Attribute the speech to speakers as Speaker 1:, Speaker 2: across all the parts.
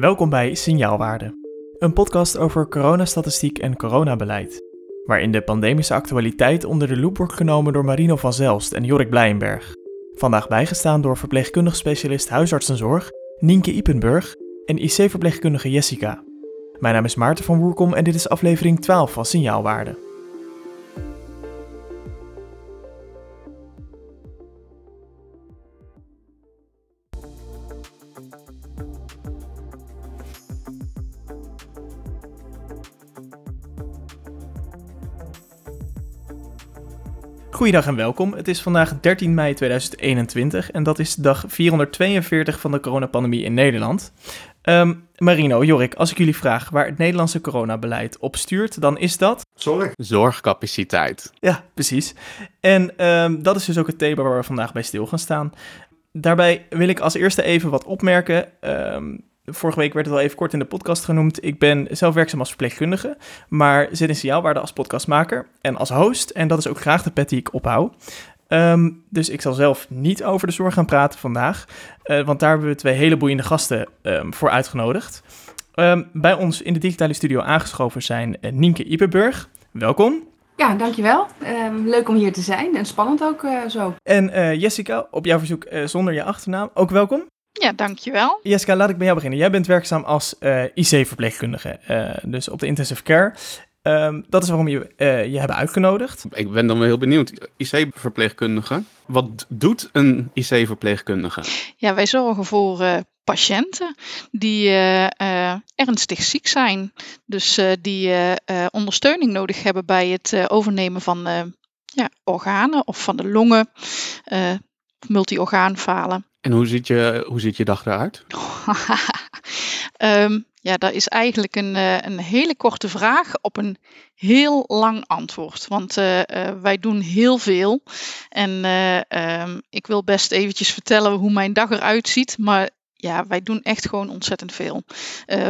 Speaker 1: Welkom bij Signaalwaarde, een podcast over coronastatistiek en coronabeleid, waarin de pandemische actualiteit onder de loep wordt genomen door Marino van Zelst en Jorik Blijenberg. Vandaag bijgestaan door verpleegkundig specialist huisartsenzorg Nienke Ipenburg en IC-verpleegkundige Jessica. Mijn naam is Maarten van Woerkom en dit is aflevering 12 van Signaalwaarde. Goeiedag en welkom. Het is vandaag 13 mei 2021 en dat is dag 442 van de coronapandemie in Nederland. Ehm, Marino, Jorik, als ik jullie vraag waar het Nederlandse coronabeleid op stuurt, dan is dat...
Speaker 2: Zorg.
Speaker 3: Zorgcapaciteit.
Speaker 1: Ja, precies. En ehm, dat is dus ook het thema waar we vandaag bij stil gaan staan. Daarbij wil ik als eerste even wat opmerken. Ehm, Vorige week werd het al even kort in de podcast genoemd. Ik ben zelf werkzaam als verpleegkundige, maar zit in signaalwaarde als podcastmaker en als host. En dat is ook graag de pet die ik ophoud. Ehm, dus ik zal zelf niet over de zorg gaan praten vandaag, uh, want daar hebben we twee hele boeiende gasten um, voor uitgenodigd. Um, bij ons in de digitale studio aangeschoven zijn uh, Nienke Iperburg. Welkom.
Speaker 4: Ja, dankjewel. leuk om hier te zijn en spannend ook uh, zo.
Speaker 1: En Jessica, op jouw verzoek zonder je achternaam, ook welkom.
Speaker 5: Ja, dankjewel.
Speaker 1: Jessica, laat ik bij jou beginnen. Jij bent werkzaam als uh, IC-verpleegkundige, uh, dus op de intensive care. Um, dat is waarom je uh, je hebben uitgenodigd.
Speaker 3: Ik ben dan wel heel benieuwd. IC-verpleegkundige, wat doet een IC-verpleegkundige?
Speaker 5: Ja, wij zorgen voor patiënten die ernstig ziek zijn. Dus die ondersteuning nodig hebben bij het overnemen van ja, organen of van de longen, multi-orgaanfalen.
Speaker 3: En hoe ziet je, hoe ziet je dag eruit?
Speaker 5: um, ja, dat is eigenlijk een, uh, een hele korte vraag op een heel lang antwoord. Want uh, uh, wij doen heel veel. En um, ik wil best eventjes vertellen hoe mijn dag eruit ziet. Maar ja, wij doen echt gewoon ontzettend veel.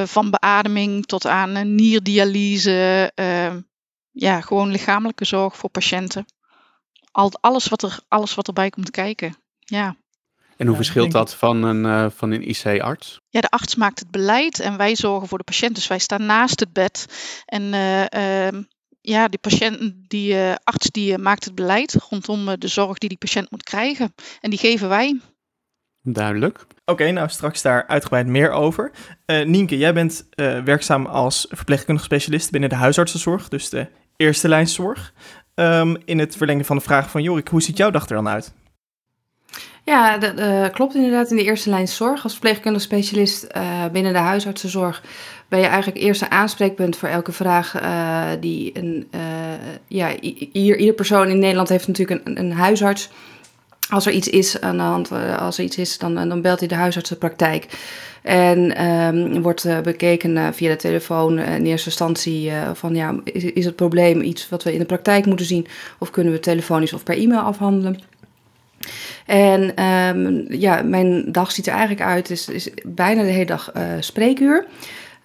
Speaker 5: van beademing tot aan nierdialyse. Ehm, ja, gewoon lichamelijke zorg voor patiënten. Al, alles, wat er, alles wat erbij komt kijken. Ja.
Speaker 3: En hoe verschilt dat van een, uh, van een IC-arts?
Speaker 5: Ja, de arts maakt het beleid en wij zorgen voor de patiënt. Dus wij staan naast het bed. En uh, uh, ja, die patiënt, die arts die maakt het beleid rondom de zorg die die patiënt moet krijgen. En die geven wij.
Speaker 3: Duidelijk.
Speaker 1: Oké, okay, nou straks daar uitgebreid meer over. Nienke, jij bent werkzaam als verpleegkundig specialist binnen de huisartsenzorg, dus de eerste lijnszorg. Um, in het verlengen van de vraag van Jorik, hoe ziet jouw dag er dan uit?
Speaker 4: Ja, dat uh, klopt inderdaad. In de eerste lijn zorg. Als verpleegkundig specialist uh, binnen de huisartsenzorg ben je eigenlijk eerste aanspreekpunt voor elke vraag uh, die een. ja, ieder, ieder persoon in Nederland heeft natuurlijk een, een huisarts. Als er iets is aan de hand, als er iets is, dan, dan belt hij de huisartsenpraktijk. En um, wordt bekeken via de telefoon in eerste instantie van ja, is, is het probleem iets wat we in de praktijk moeten zien? Of kunnen we telefonisch of per e-mail afhandelen? En um, ja, mijn dag ziet er eigenlijk uit, is, is bijna de hele dag uh, spreekuur.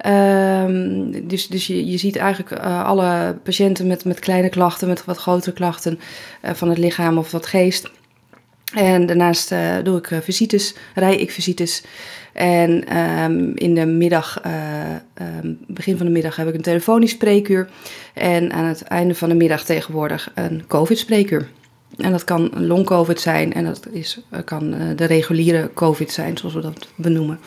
Speaker 4: Um, dus dus je, je ziet eigenlijk uh, alle patiënten met, met kleine klachten, met wat grotere klachten uh, van het lichaam of wat geest. En daarnaast doe ik visites, rij ik visites. En um, in de middag, begin van de middag, heb ik een telefonisch spreekuur. En aan het einde van de middag tegenwoordig een COVID-spreekuur. En dat kan long-covid zijn en dat is, eh, kan eh, de reguliere covid zijn, zoals we dat benoemen.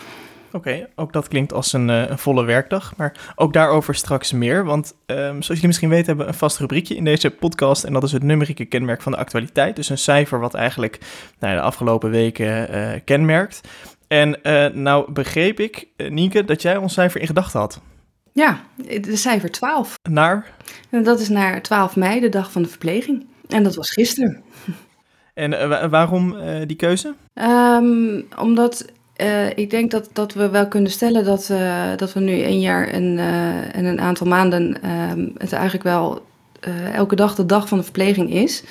Speaker 1: Oké, okay, ook dat klinkt als een, een, volle werkdag, maar ook daarover straks meer. Want um, zoals jullie misschien weten hebben we een vast rubriekje in deze podcast en dat is het numerieke kenmerk van de actualiteit. Dus een cijfer wat eigenlijk nou, de afgelopen weken uh, kenmerkt. En uh, nou begreep ik, Nienke, dat jij ons cijfer in gedachten had.
Speaker 4: Ja, de cijfer 12.
Speaker 1: Naar?
Speaker 4: Dat is naar 12 mei, de dag van de verpleging. En dat was gisteren.
Speaker 1: En uh, waarom uh, die keuze?
Speaker 4: Um, omdat uh, ik denk dat, dat we wel kunnen stellen dat, dat we nu een jaar en, en een aantal maanden ehm, het eigenlijk wel elke dag de dag van de verpleging is.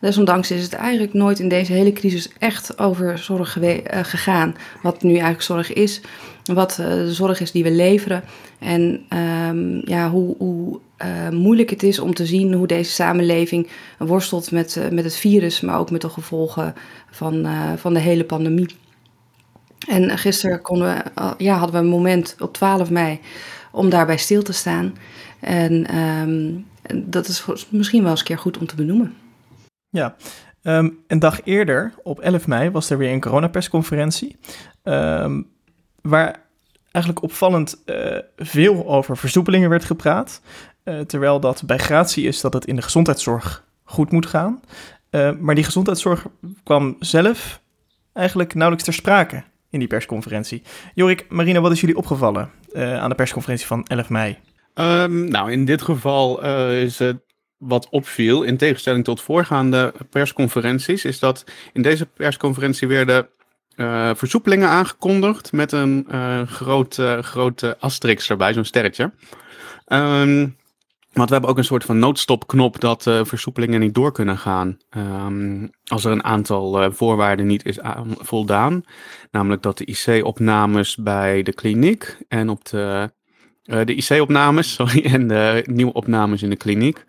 Speaker 4: Desondanks is het eigenlijk nooit in deze hele crisis echt over zorg gegaan. Wat nu eigenlijk zorg is, wat de zorg is die we leveren. En um, ja, hoe, hoe uh, moeilijk het is om te zien hoe deze samenleving worstelt met, uh, met het virus, maar ook met de gevolgen van, uh, van de hele pandemie. En gisteren konden we, ja, hadden we een moment op 12 mei om daarbij stil te staan. En ehm, dat is misschien wel eens een keer goed om te benoemen.
Speaker 1: Ja, ehm, een dag eerder, op 11 mei, was er weer een coronapersconferentie. Um, waar eigenlijk opvallend veel over versoepelingen werd gepraat. Uh, terwijl dat bij gratie is dat het in de gezondheidszorg goed moet gaan. Uh, maar die gezondheidszorg kwam zelf eigenlijk nauwelijks ter sprake in die persconferentie. Jorik, Marina, wat is jullie opgevallen aan de persconferentie van 11 mei?
Speaker 3: Um, nou, in dit geval is het wat opviel, in tegenstelling tot voorgaande persconferenties, is dat in deze persconferentie werden versoepelingen aangekondigd met een uh, grote asterix erbij, zo'n sterretje. Um, want we hebben ook een soort van noodstopknop dat versoepelingen niet door kunnen gaan um, als er een aantal voorwaarden niet is voldaan. Namelijk dat de IC-opnames bij de kliniek en op de, de IC-opnames, sorry, en de nieuwe opnames in de kliniek,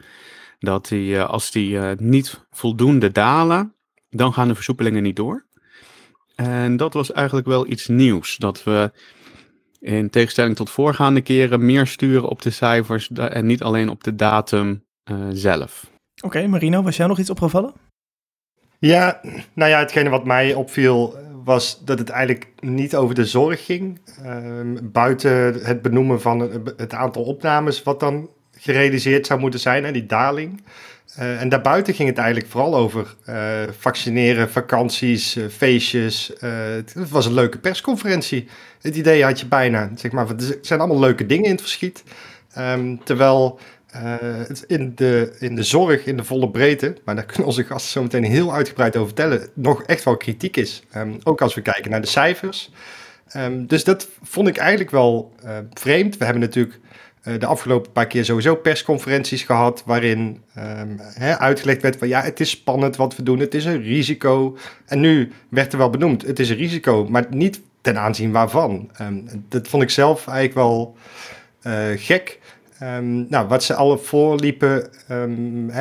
Speaker 3: dat die, als die niet voldoende dalen, dan gaan de versoepelingen niet door. En dat was eigenlijk wel iets nieuws. Dat we in tegenstelling tot voorgaande keren meer sturen op de cijfers en niet alleen op de datum uh, zelf.
Speaker 1: Oké, Marino, was jou nog iets opgevallen?
Speaker 2: Ja, nou ja, hetgene wat mij opviel was dat het eigenlijk niet over de zorg ging. Uh, buiten het benoemen van het aantal opnames wat dan gerealiseerd zou moeten zijn, en die daling. Uh, en daarbuiten ging het eigenlijk vooral over uh, vaccineren, vakanties, uh, feestjes. het was een leuke persconferentie. Het idee had je bijna, zeg maar, het zijn allemaal leuke dingen in het verschiet. Um, terwijl in, de, in de zorg, in de volle breedte, maar daar kunnen onze gasten zo meteen heel uitgebreid over vertellen, nog echt wel kritiek is. Um, ook als we kijken naar de cijfers. Um, dus dat vond ik eigenlijk wel vreemd. We hebben natuurlijk de afgelopen paar keer sowieso persconferenties gehad. waarin um, uitgelegd werd van ja, het is spannend wat we doen, het is een risico. En nu werd er wel benoemd, het is een risico, maar niet ten aanzien waarvan. Um, dat vond ik zelf eigenlijk wel uh, gek. Um, nou, wat ze alle voorliepen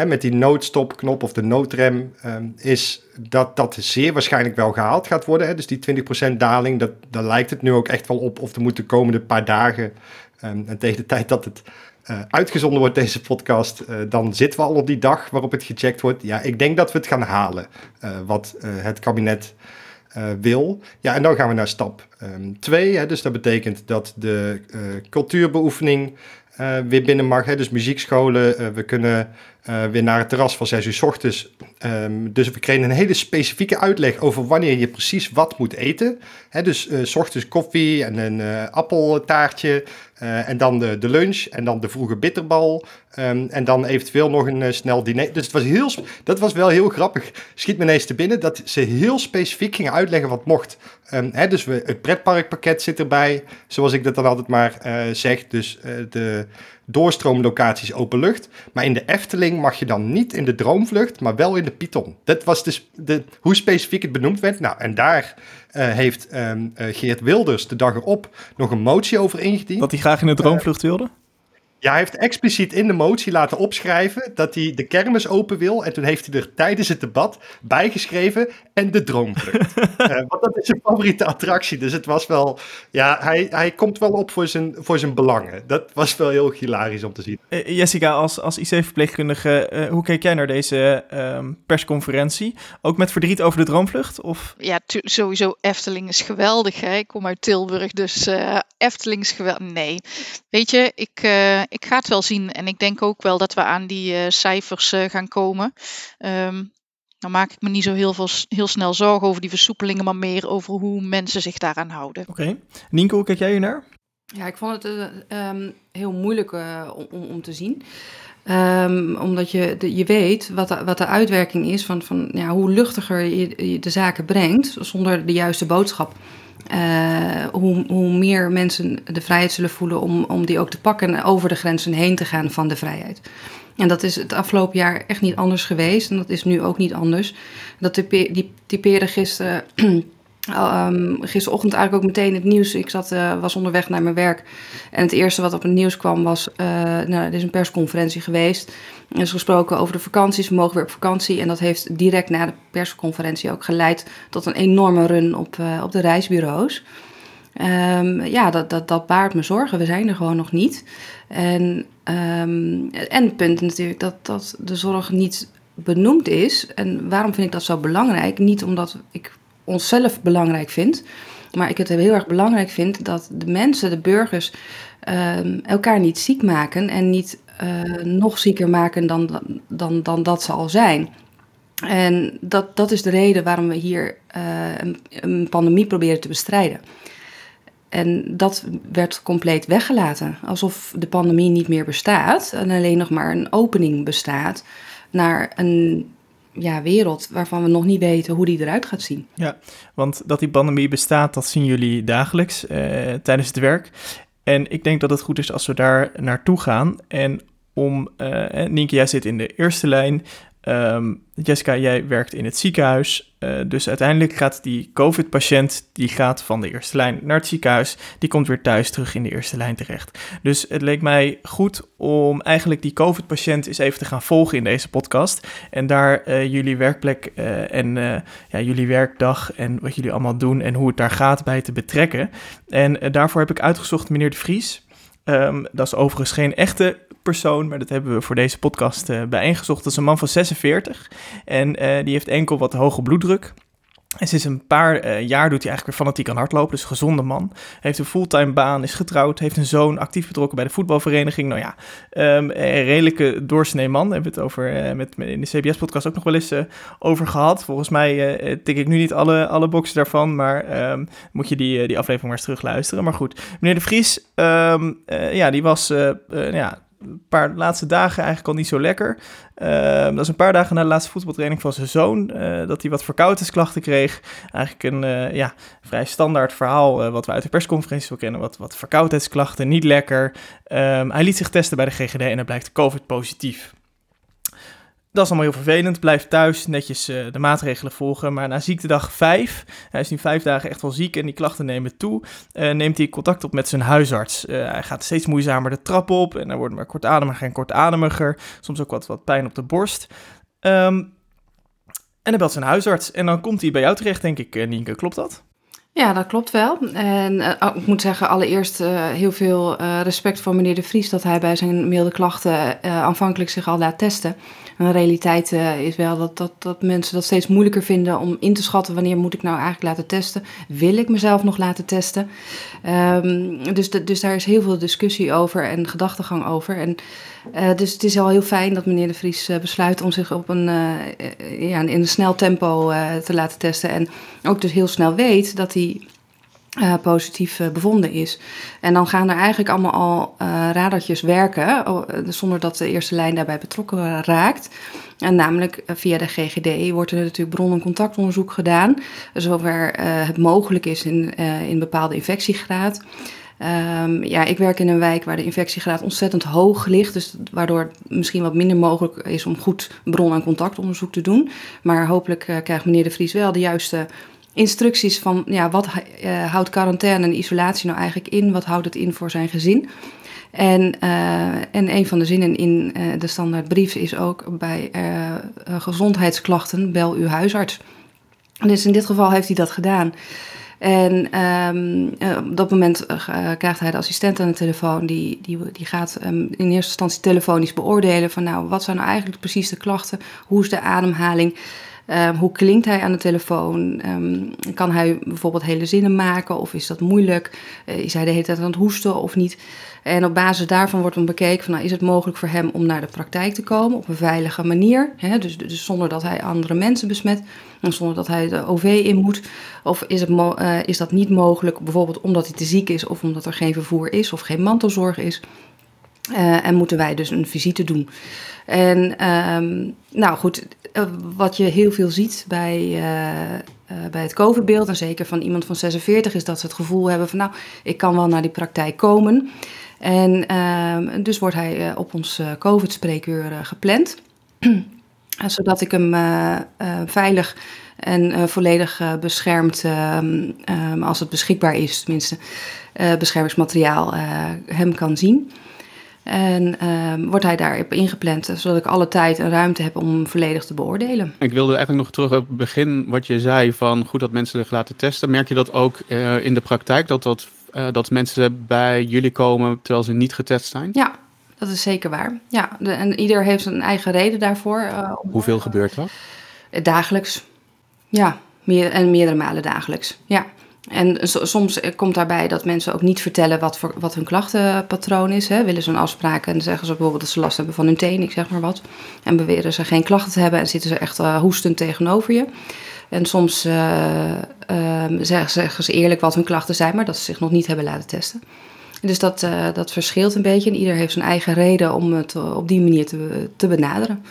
Speaker 2: met die noodstopknop of de noodrem, is dat dat zeer waarschijnlijk wel gehaald gaat worden. Hè. Dus die 20% daling, dat, daar lijkt het nu ook echt wel op of er moet de komende paar dagen En tegen de tijd dat het uh, uitgezonden wordt, deze podcast, uh, dan zitten we al op die dag waarop het gecheckt wordt. Ja, ik denk dat we het gaan halen, uh, wat het kabinet wil. Ja, en dan gaan we naar stap 2. Um, dus dat betekent dat de cultuurbeoefening weer binnen mag. Hè, dus muziekscholen, we kunnen weer naar het terras van 6 uur s ochtends. Um, dus we kregen een hele specifieke uitleg over wanneer je precies wat moet eten. Dus s ochtends koffie en een appeltaartje. Uh, en dan de, de, lunch en dan de vroege bitterbal. Um, en dan eventueel nog een snel diner. Dus het was heel, dat was wel heel grappig. Schiet me ineens te binnen dat ze heel specifiek gingen uitleggen wat mocht. Hè, dus we, het pretparkpakket zit erbij, zoals ik dat dan altijd maar zeg. Dus de doorstroomlocaties open lucht. Maar in de Efteling mag je dan niet in de droomvlucht, maar wel in de Python. Dat was dus de, hoe specifiek het benoemd werd. Nou, en daar uh, heeft um, uh, Geert Wilders de dag erop nog een motie over ingediend.
Speaker 1: Dat hij graag in de droomvlucht wilde?
Speaker 2: Ja, hij heeft expliciet in de motie laten opschrijven dat hij de kermis open wil. En toen heeft hij er tijdens het debat bijgeschreven en de droomvlucht. uh, want dat is zijn favoriete attractie. Dus het was wel, ja, hij, hij komt wel op voor zijn, voor zijn belangen. Dat was wel heel hilarisch om te zien.
Speaker 1: Uh, Jessica, als, als IC-verpleegkundige, uh, hoe keek jij naar deze ehm, persconferentie? Ook met verdriet over de droomvlucht? Of?
Speaker 5: Ja, sowieso Efteling is geweldig. Hè? Ik kom uit Tilburg, dus Efteling is geweldig. Nee, weet je, ik ik ga het wel zien. En ik denk ook wel dat we aan die uh, cijfers uh, gaan komen. Um, dan maak ik me niet zo heel, veel, heel snel zorgen over die versoepelingen, maar meer over hoe mensen zich daaraan houden.
Speaker 1: Oké. Okay. Nienke, hoe kijk jij naar?
Speaker 4: Ja, ik vond het uh, um, heel moeilijk om, om, te zien. Um, omdat je, de, je weet wat de, wat de uitwerking is van, van ja, hoe luchtiger je, je de zaken brengt, zonder de juiste boodschap. Uh, hoe, meer mensen de vrijheid zullen voelen om, om die ook te pakken en over de grenzen heen te gaan van de vrijheid. En dat is het afgelopen jaar echt niet anders geweest en dat is nu ook niet anders. Dat typeerde gisteren Um, gisterochtend eigenlijk ook meteen het nieuws. Ik zat, uh, was onderweg naar mijn werk. En het eerste wat op het nieuws kwam was... Uh, nou, er is een persconferentie geweest. Is gesproken over de vakanties. We mogen weer op vakantie. En dat heeft direct na de persconferentie ook geleid... tot een enorme run op, uh, op de reisbureaus. Um, ja, dat, dat, dat baart me zorgen. We zijn er gewoon nog niet. En, um, en punt natuurlijk dat, dat de zorg niet benoemd is. En waarom vind ik dat zo belangrijk? Niet omdat ik onszelf belangrijk vind. Maar ik het heel erg belangrijk vind dat de mensen, de burgers, uh, elkaar niet ziek maken en niet uh, nog zieker maken dan, dan, dan dat ze al zijn. En dat, dat is de reden waarom we hier uh, een, een pandemie proberen te bestrijden. En dat werd compleet weggelaten. Alsof de pandemie niet meer bestaat en alleen nog maar een opening bestaat naar een ja, wereld waarvan we nog niet weten hoe die eruit gaat zien.
Speaker 1: Ja, want dat die pandemie bestaat, dat zien jullie dagelijks uh, tijdens het werk. En ik denk dat het goed is als we daar naartoe gaan. En om, uh, Nienke, jij zit in de eerste lijn. Um, Jessica, jij werkt in het ziekenhuis. Uh, dus uiteindelijk gaat die COVID-patiënt, die gaat van de eerste lijn naar het ziekenhuis. Die komt weer thuis terug in de eerste lijn terecht. Dus het leek mij goed om eigenlijk die COVID-patiënt eens even te gaan volgen in deze podcast. En daar uh, jullie werkplek uh, en ja, jullie werkdag en wat jullie allemaal doen en hoe het daar gaat bij te betrekken. En daarvoor heb ik uitgezocht meneer De Vries. Um, dat is overigens geen echte persoon, maar dat hebben we voor deze podcast uh, bijeengezocht. Dat is een man van 46 en uh, die heeft enkel wat hoge bloeddruk. En sinds een paar uh, jaar doet hij eigenlijk weer fanatiek aan hardlopen. Dus een gezonde man. Heeft een fulltime baan, is getrouwd, heeft een zoon, actief betrokken bij de voetbalvereniging. Nou ja, um, een redelijke doorsnee man. Hebben we het over, uh, met, in de CBS-podcast ook nog wel eens uh, over gehad. Volgens mij tik ik nu niet alle, alle boxen daarvan, maar um, moet je die, die aflevering maar eens terug luisteren. Maar goed, meneer De Vries, um, ja, die was ja, paar laatste dagen eigenlijk al niet zo lekker. Uh, dat is een paar dagen na de laatste voetbaltraining van zijn zoon, uh, dat hij wat verkoudheidsklachten kreeg. Eigenlijk een uh, ja, vrij standaard verhaal wat we uit de persconferentie wel kennen. Wat, wat verkoudheidsklachten, niet lekker. Um, hij liet zich testen bij de GGD en hij blijkt COVID positief. Dat is allemaal heel vervelend. Blijf thuis, netjes uh, de maatregelen volgen. Maar na ziektedag 5, hij is nu vijf dagen echt wel ziek en die klachten nemen toe, uh, neemt hij contact op met zijn huisarts. Uh, hij gaat steeds moeizamer de trap op en hij wordt maar kortademiger en kortademiger. Soms ook wat, wat pijn op de borst. Um, en hij belt zijn huisarts en dan komt hij bij jou terecht, denk ik, Nienke. Klopt dat?
Speaker 4: Ja, dat klopt wel. En uh, ik moet zeggen, allereerst uh, heel veel uh, respect voor meneer De Vries dat hij bij zijn milde klachten aanvankelijk zich al laat testen. Een realiteit is wel dat, dat, dat mensen dat steeds moeilijker vinden om in te schatten wanneer moet ik nou eigenlijk laten testen. Wil ik mezelf nog laten testen? Um, dus, de, dus daar is heel veel discussie over en gedachtegang over. En uh, dus het is al heel fijn dat meneer De Vries uh, besluit om zich op een, uh, ja, in een snel tempo te laten testen. En ook dus heel snel weet dat hij positief bevonden is. En dan gaan er eigenlijk allemaal al radertjes werken, zonder dat de eerste lijn daarbij betrokken raakt. En namelijk via de GGD wordt er natuurlijk bron- en contactonderzoek gedaan, zover het mogelijk is in, in bepaalde infectiegraad. Um, ja, ik werk in een wijk waar de infectiegraad ontzettend hoog ligt. Dus waardoor het misschien wat minder mogelijk is om goed bron- en contactonderzoek te doen. Maar hopelijk uh, krijgt meneer De Vries wel de juiste instructies van ja, wat uh, houdt quarantaine en isolatie nou eigenlijk in? Wat houdt het in voor zijn gezin? En, uh, en een van de zinnen in de standaardbrief is ook bij gezondheidsklachten bel uw huisarts. Dus in dit geval heeft hij dat gedaan. En um, op dat moment uh, krijgt hij de assistent aan de telefoon. Die, die, die gaat um, in eerste instantie telefonisch beoordelen van nou, wat zijn nou eigenlijk precies de klachten? Hoe is de ademhaling? Um, hoe klinkt hij aan de telefoon? Um, kan hij bijvoorbeeld hele zinnen maken of is dat moeilijk? Uh, is hij de hele tijd aan het hoesten of niet? En op basis daarvan wordt dan bekeken van, nou, is het mogelijk voor hem om naar de praktijk te komen op een veilige manier? Hè? Dus, dus zonder dat hij andere mensen besmet en zonder dat hij de OV in moet. Of is, het uh, is dat niet mogelijk bijvoorbeeld omdat hij te ziek is of omdat er geen vervoer is of geen mantelzorg is? Uh, en moeten wij dus een visite doen. En um, nou goed, wat je heel veel ziet bij, uh, bij het COVID-beeld, en zeker van iemand van 46, is dat ze het gevoel hebben van nou, ik kan wel naar die praktijk komen. En uh, dus wordt hij op ons COVID-spreekuur gepland. zodat ik hem veilig En volledig beschermd, ehm, ehm, als het beschikbaar is, tenminste, beschermingsmateriaal hem kan zien. En ehm, wordt hij daarop ingepland, zodat ik alle tijd en ruimte heb om hem volledig te beoordelen.
Speaker 3: Ik wilde eigenlijk nog terug op het begin wat je zei van goed dat mensen zich laten testen. Merk je dat ook uh, in de praktijk, dat, dat, uh, dat mensen bij jullie komen terwijl ze niet getest zijn?
Speaker 4: Ja, dat is zeker waar. Ja, de, en ieder heeft zijn eigen reden daarvoor. Uh,
Speaker 3: Hoeveel gebeurt dat?
Speaker 4: Dagelijks. Ja, meer, en meerdere malen dagelijks. Ja. En soms komt daarbij dat mensen ook niet vertellen wat, voor, wat hun klachtenpatroon is. Hè. Willen ze een afspraak en zeggen ze bijvoorbeeld dat ze last hebben van hun teen, ik zeg maar wat. En beweren ze geen klachten te hebben en zitten ze echt uh, hoestend tegenover je. En soms uh, uh, zeggen, zeggen, ze eerlijk wat hun klachten zijn, maar dat ze zich nog niet hebben laten testen. Dus dat, dat verschilt een beetje en ieder heeft zijn eigen reden om het op die manier te, te benaderen.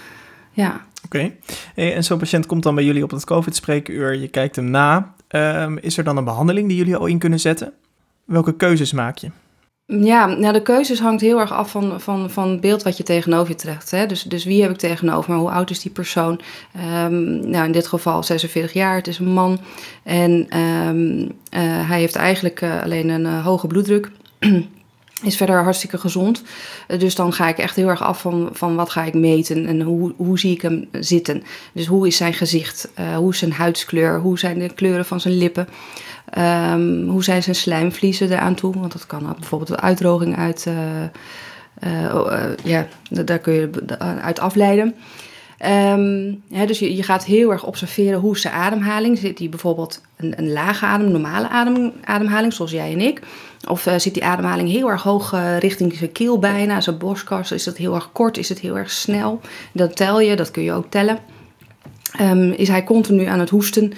Speaker 4: Ja.
Speaker 1: Oké, en zo'n patiënt komt dan bij jullie op het COVID-spreekuur, je kijkt hem na. Um, is er dan een behandeling die jullie al in kunnen zetten? Welke keuzes maak je?
Speaker 4: Ja, nou de keuzes hangt heel erg af van, van, van het beeld wat je tegenover je trekt. Hè? Dus, dus wie heb ik tegenover maar Hoe oud is die persoon? Um, nou, in dit geval 46 jaar, het is een man. En um, uh, hij heeft eigenlijk uh, alleen een uh, hoge bloeddruk. is verder hartstikke gezond. Dus dan ga ik echt heel erg af van, van wat ga ik meten en hoe, hoe zie ik hem zitten. Dus hoe is zijn gezicht, uh, hoe is zijn huidskleur, hoe zijn de kleuren van zijn lippen. Um, hoe zijn zijn slijmvliezen eraan toe? Want dat kan bijvoorbeeld een uitdroging uit, uh, uh, ja, daar kun je uit afleiden. Hè, dus je, je gaat heel erg observeren hoe zijn ademhaling. Zit hij bijvoorbeeld een, een lage adem, normale adem, ademhaling, zoals jij en ik? Of uh, zit die ademhaling heel erg hoog uh, richting zijn keel bijna, zijn borstkas? Is het heel erg kort? Is het heel erg snel? Dat tel je, dat kun je ook tellen. Um, is hij continu aan het hoesten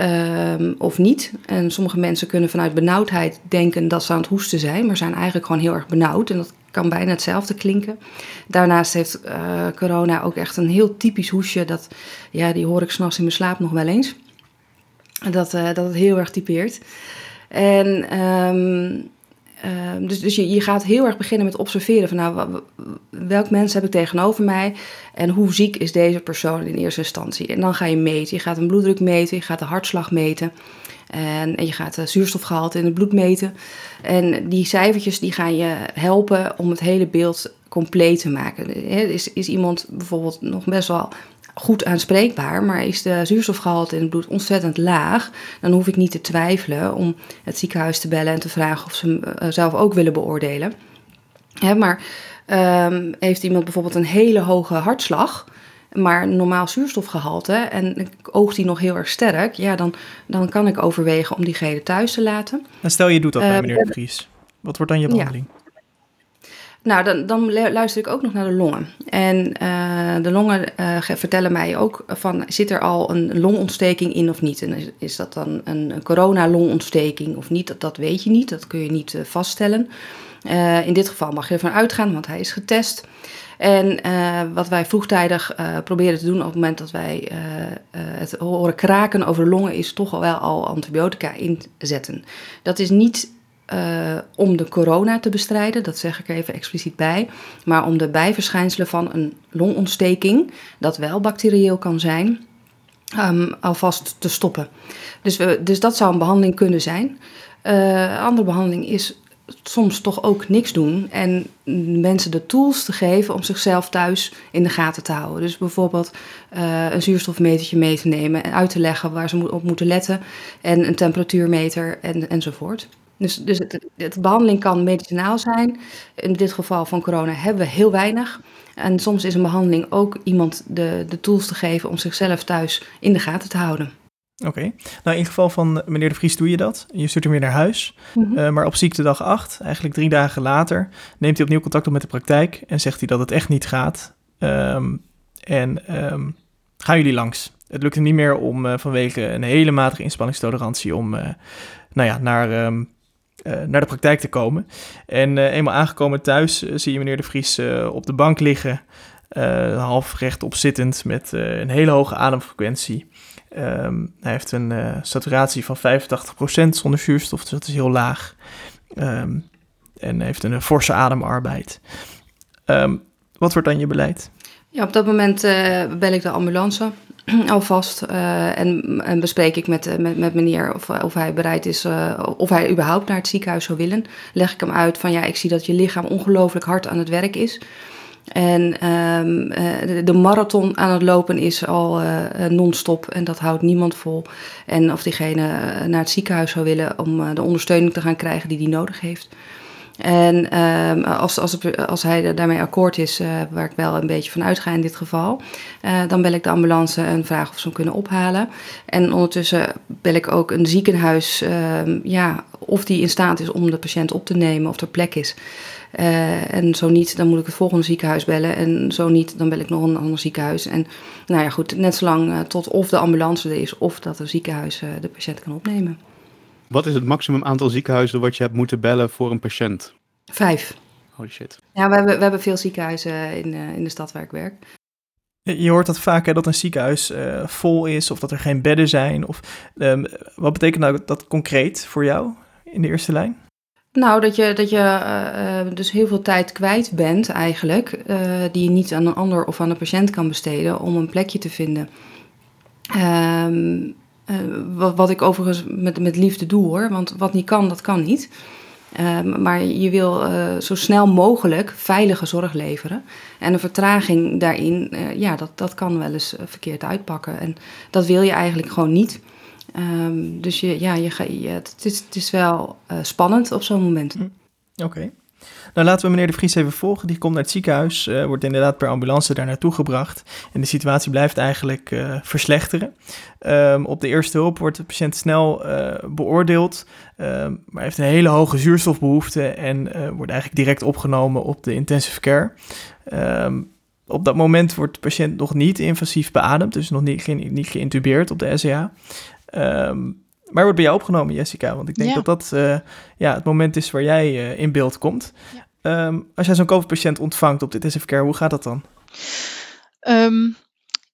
Speaker 4: um, of niet? En sommige mensen kunnen vanuit benauwdheid denken dat ze aan het hoesten zijn, maar zijn eigenlijk gewoon heel erg benauwd. En dat kan bijna hetzelfde klinken. Daarnaast heeft uh, corona ook echt een heel typisch hoesje. Dat, ja, die hoor ik s'nachts in mijn slaap nog wel eens. Dat, uh, dat het heel erg typeert. En um, uh, dus, dus je, je gaat heel erg beginnen met observeren van nou, welk mens heb ik tegenover mij en hoe ziek is deze persoon in eerste instantie. En dan ga je meten. Je gaat een bloeddruk meten, je gaat de hartslag meten. En, en je gaat de zuurstofgehalte in het bloed meten. En die cijfertjes die gaan je helpen om het hele beeld compleet te maken. Is, is iemand bijvoorbeeld nog best wel goed aanspreekbaar, maar is de zuurstofgehalte in het bloed ontzettend laag, dan hoef ik niet te twijfelen om het ziekenhuis te bellen en te vragen of ze hem uh, zelf ook willen beoordelen. Maar um, heeft iemand bijvoorbeeld een hele hoge hartslag, maar normaal zuurstofgehalte en oogt die nog heel erg sterk, ja, dan, dan kan ik overwegen om diegene thuis te laten.
Speaker 1: En stel je doet dat bij uh, meneer De Vries. Wat wordt dan je behandeling?
Speaker 4: Ja. Nou, dan, dan, luister ik ook nog naar de longen. En uh, de longen uh, vertellen mij ook van, zit er al een longontsteking in of niet? En is dat dan een, een corona-longontsteking of niet? Dat, dat weet je niet, dat kun je niet uh, vaststellen. in dit geval mag je ervan uitgaan, want hij is getest. En wat wij vroegtijdig proberen te doen op het moment dat wij het horen kraken over de longen, is toch wel al antibiotica inzetten. Dat is niet uh, om de corona te bestrijden, dat zeg ik er even expliciet bij, maar om de bijverschijnselen van een longontsteking, dat wel bacterieel kan zijn, um, alvast te stoppen. Dus, we, dus dat zou een behandeling kunnen zijn. Uh, andere behandeling is soms toch ook niks doen en mensen de tools te geven om zichzelf thuis in de gaten te houden. Dus bijvoorbeeld uh, een zuurstofmetertje mee te nemen en uit te leggen waar ze op moeten letten en een temperatuurmeter en, enzovoort. Dus, dus het, het, behandeling kan medicinaal zijn. In dit geval van corona hebben we heel weinig. En soms is een behandeling ook iemand de, de tools te geven om zichzelf thuis in de gaten te houden.
Speaker 1: Oké, okay. nou in het geval van meneer De Vries doe je dat. Je stuurt hem weer naar huis. Mm -hmm. uh, maar op ziektedag 8, eigenlijk drie dagen later, neemt hij opnieuw contact op met de praktijk en zegt hij dat het echt niet gaat. Um, en um, gaan jullie langs. Het lukt hem niet meer om uh, vanwege een hele matige inspanningstolerantie om uh, nou ja, naar um, uh, naar de praktijk te komen. En uh, eenmaal aangekomen thuis uh, zie je meneer De Vries op de bank liggen, half rechtop zittend met een hele hoge ademfrequentie. Um, hij heeft een saturatie van 85% zonder zuurstof, dus dat is heel laag. Um, en heeft een forse ademarbeid. Um, wat wordt dan je beleid?
Speaker 4: Ja, op dat moment bel ik de ambulance. alvast. Uh, en, en, bespreek ik met, met, met meneer of, of hij bereid is, of hij überhaupt naar het ziekenhuis zou willen. Leg ik hem uit van ja, ik zie dat je lichaam ongelooflijk hard aan het werk is. En um, uh, de marathon aan het lopen is al non-stop en dat houdt niemand vol. En of diegene naar het ziekenhuis zou willen om de ondersteuning te gaan krijgen die hij nodig heeft. En um, als, als, als hij daarmee akkoord is, uh, waar ik wel een beetje van uitga in dit geval, uh, dan bel ik de ambulance en vraag of ze hem kunnen ophalen. En ondertussen bel ik ook een ziekenhuis, uh, ja, of die in staat is om de patiënt op te nemen, of er plek is. Uh, en zo niet, dan moet ik het volgende ziekenhuis bellen. En zo niet, dan bel ik nog een ander ziekenhuis. En nou ja, goed, net zolang tot of de ambulance er is of dat een ziekenhuis de patiënt kan opnemen.
Speaker 3: Wat is het maximum aantal ziekenhuizen wat je hebt moeten bellen voor een patiënt?
Speaker 4: Vijf.
Speaker 3: Holy shit.
Speaker 4: Ja, we hebben, we hebben veel ziekenhuizen in, uh, in de stad waar ik werk.
Speaker 1: Je hoort dat vaak hè, dat een ziekenhuis uh, vol is of dat er geen bedden zijn. Of, um, wat betekent nou dat concreet voor jou in de eerste lijn?
Speaker 4: Nou, dat je, dat je uh, dus heel veel tijd kwijt bent eigenlijk, die je niet aan een ander of aan een patiënt kan besteden om een plekje te vinden. Um, wat, wat, ik overigens met, met liefde doe hoor, want wat niet kan, dat kan niet. Uh, maar je wil uh, zo snel mogelijk veilige zorg leveren. En een vertraging daarin, ja, dat, dat kan wel eens verkeerd uitpakken. En dat wil je eigenlijk gewoon niet. Um, dus je, ja, je, je, het, is, het is wel spannend op zo'n moment.
Speaker 1: Hm. Oké. Nou, laten we meneer De Vries even volgen. Die komt naar het ziekenhuis, uh, wordt inderdaad per ambulance daar naartoe gebracht. En de situatie blijft eigenlijk uh, verslechteren. Um, op de eerste hulp wordt de patiënt snel uh, beoordeeld, um, maar heeft een hele hoge zuurstofbehoefte en wordt eigenlijk direct opgenomen op de intensive care. Um, op dat moment wordt de patiënt nog niet invasief beademd, dus nog niet, niet geïntubeerd op de SEA. Maar wordt bij jou opgenomen, Jessica? Want ik denk ja. dat dat uh, ja, het moment is waar jij uh, in beeld komt. Ja. Um, als jij zo'n COVID-patiënt ontvangt op intensive care, hoe gaat dat dan?
Speaker 5: Um,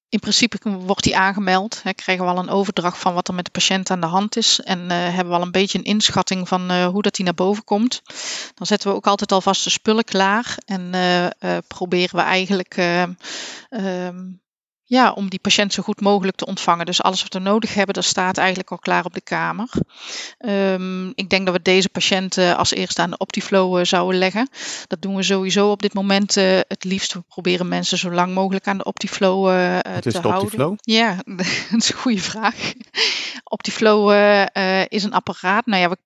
Speaker 5: in principe wordt die aangemeld. Hè, krijgen we al een overdracht van wat er met de patiënt aan de hand is. En uh, hebben we al een beetje een inschatting van hoe dat die naar boven komt. Dan zetten we ook altijd alvast de spullen klaar. En proberen we eigenlijk um, ja, om die patiënt zo goed mogelijk te ontvangen. Dus alles wat we nodig hebben, dat staat eigenlijk al klaar op de kamer. Um, ik denk dat we deze patiënt uh, als eerste aan de Optiflow uh, zouden leggen. Dat doen we sowieso op dit moment uh, het liefst. We proberen mensen zo lang mogelijk aan de Optiflow
Speaker 3: Wat
Speaker 5: te
Speaker 3: is de
Speaker 5: houden.
Speaker 3: Optiflow?
Speaker 5: Ja, dat is een goede vraag. Optiflow is een apparaat. Nou ja, we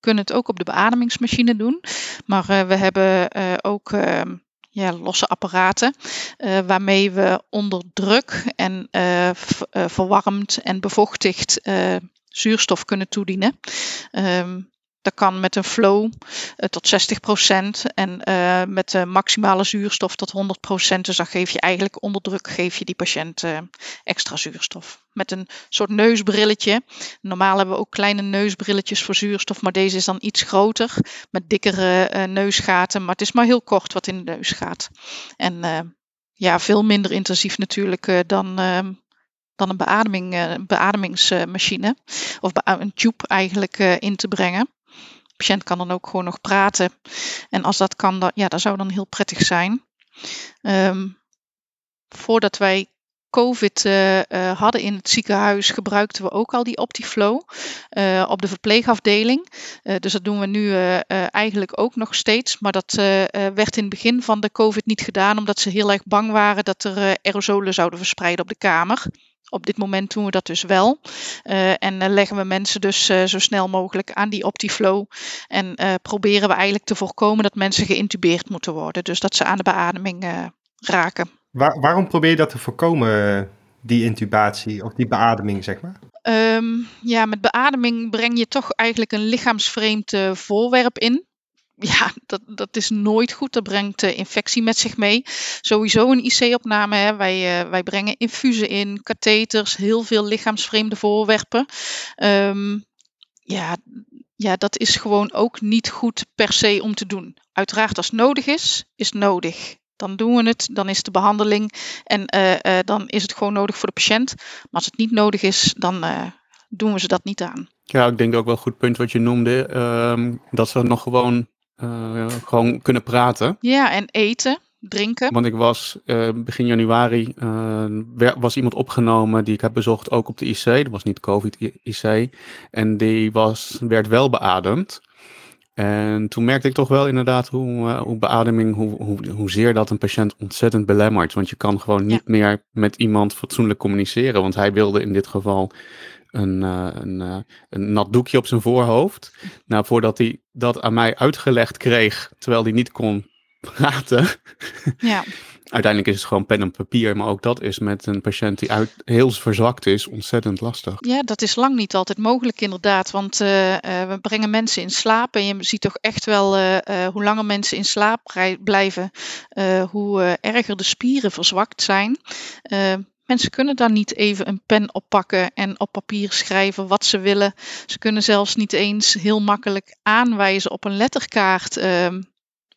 Speaker 5: kunnen het ook op de beademingsmachine doen. Maar we hebben ook ehm, ja, losse apparaten, uh, waarmee we onder druk en uh, uh, verwarmd en bevochtigd zuurstof kunnen toedienen. Um, dat kan met een flow uh, tot 60% en uh, met maximale zuurstof tot 100%. Dus dan geef je eigenlijk onder druk geef je die patiënt uh, extra zuurstof. Met een soort neusbrilletje. Normaal hebben we ook kleine neusbrilletjes voor zuurstof, maar deze is dan iets groter met dikkere neusgaten. Maar het is maar heel kort wat in de neus gaat. En ja, veel minder intensief natuurlijk dan dan een beademing, uh, beademingsmachine of een tube eigenlijk in te brengen. Patiënt kan dan ook gewoon nog praten. En als dat kan, dan, ja, dat zou dan heel prettig zijn. Um, voordat wij COVID uh, uh, hadden in het ziekenhuis, gebruikten we ook al die Optiflow uh, op de verpleegafdeling. dus dat doen we nu eigenlijk ook nog steeds. Maar dat werd in het begin van de COVID niet gedaan, omdat ze heel erg bang waren dat er aerosolen zouden verspreiden op de kamer. Op dit moment doen we dat dus wel. Uh, en uh, leggen we mensen dus uh, zo snel mogelijk aan die Optiflow. En proberen we eigenlijk te voorkomen dat mensen geïntubeerd moeten worden. Dus dat ze aan de beademing raken.
Speaker 2: Waar, waarom probeer je dat te voorkomen, die intubatie of die beademing, zeg maar?
Speaker 5: Um, ja, met beademing breng je toch eigenlijk een lichaamsvreemd voorwerp in ja, dat, dat is nooit goed. Dat brengt infectie met zich mee. Sowieso een IC-opname. Wij, uh, wij brengen infusen in, katheters, heel veel lichaamsvreemde voorwerpen. Um, ja, ja, dat is gewoon ook niet goed per se om te doen. Uiteraard, als het nodig is, is nodig. Dan doen we het, dan is de behandeling en uh, dan is het gewoon nodig voor de patiënt. Maar als het niet nodig is, dan doen we ze dat niet aan.
Speaker 3: Ja, ik denk ook wel een goed punt wat je noemde. Um, dat ze nog gewoon uh, gewoon kunnen praten.
Speaker 5: Ja, en eten. drinken.
Speaker 3: Want ik was uh, begin januari, uh, was iemand opgenomen die ik heb bezocht ook op de IC. Dat was niet COVID-IC. En die was, werd wel beademd. En toen merkte ik toch wel inderdaad hoe, hoe beademing, hoe, hoe, hoezeer dat een patiënt ontzettend belemmert. Want je kan gewoon niet ja. meer met iemand fatsoenlijk communiceren. Want hij wilde in dit geval een, uh, een, uh, een nat doekje op zijn voorhoofd. Nou, voordat hij dat aan mij uitgelegd kreeg, terwijl hij niet kon praten.
Speaker 5: Ja.
Speaker 3: Uiteindelijk is het gewoon pen en papier, maar ook dat is met een patiënt die uit, heel verzwakt is ontzettend lastig.
Speaker 5: Ja, dat is lang niet altijd mogelijk inderdaad, want uh, uh, we brengen mensen in slaap en je ziet toch echt wel uh, hoe langer mensen in slaap blijven, hoe erger de spieren verzwakt zijn. Mensen kunnen dan niet even een pen oppakken en op papier schrijven wat ze willen. Ze kunnen zelfs niet eens heel makkelijk aanwijzen op een letterkaart ehm,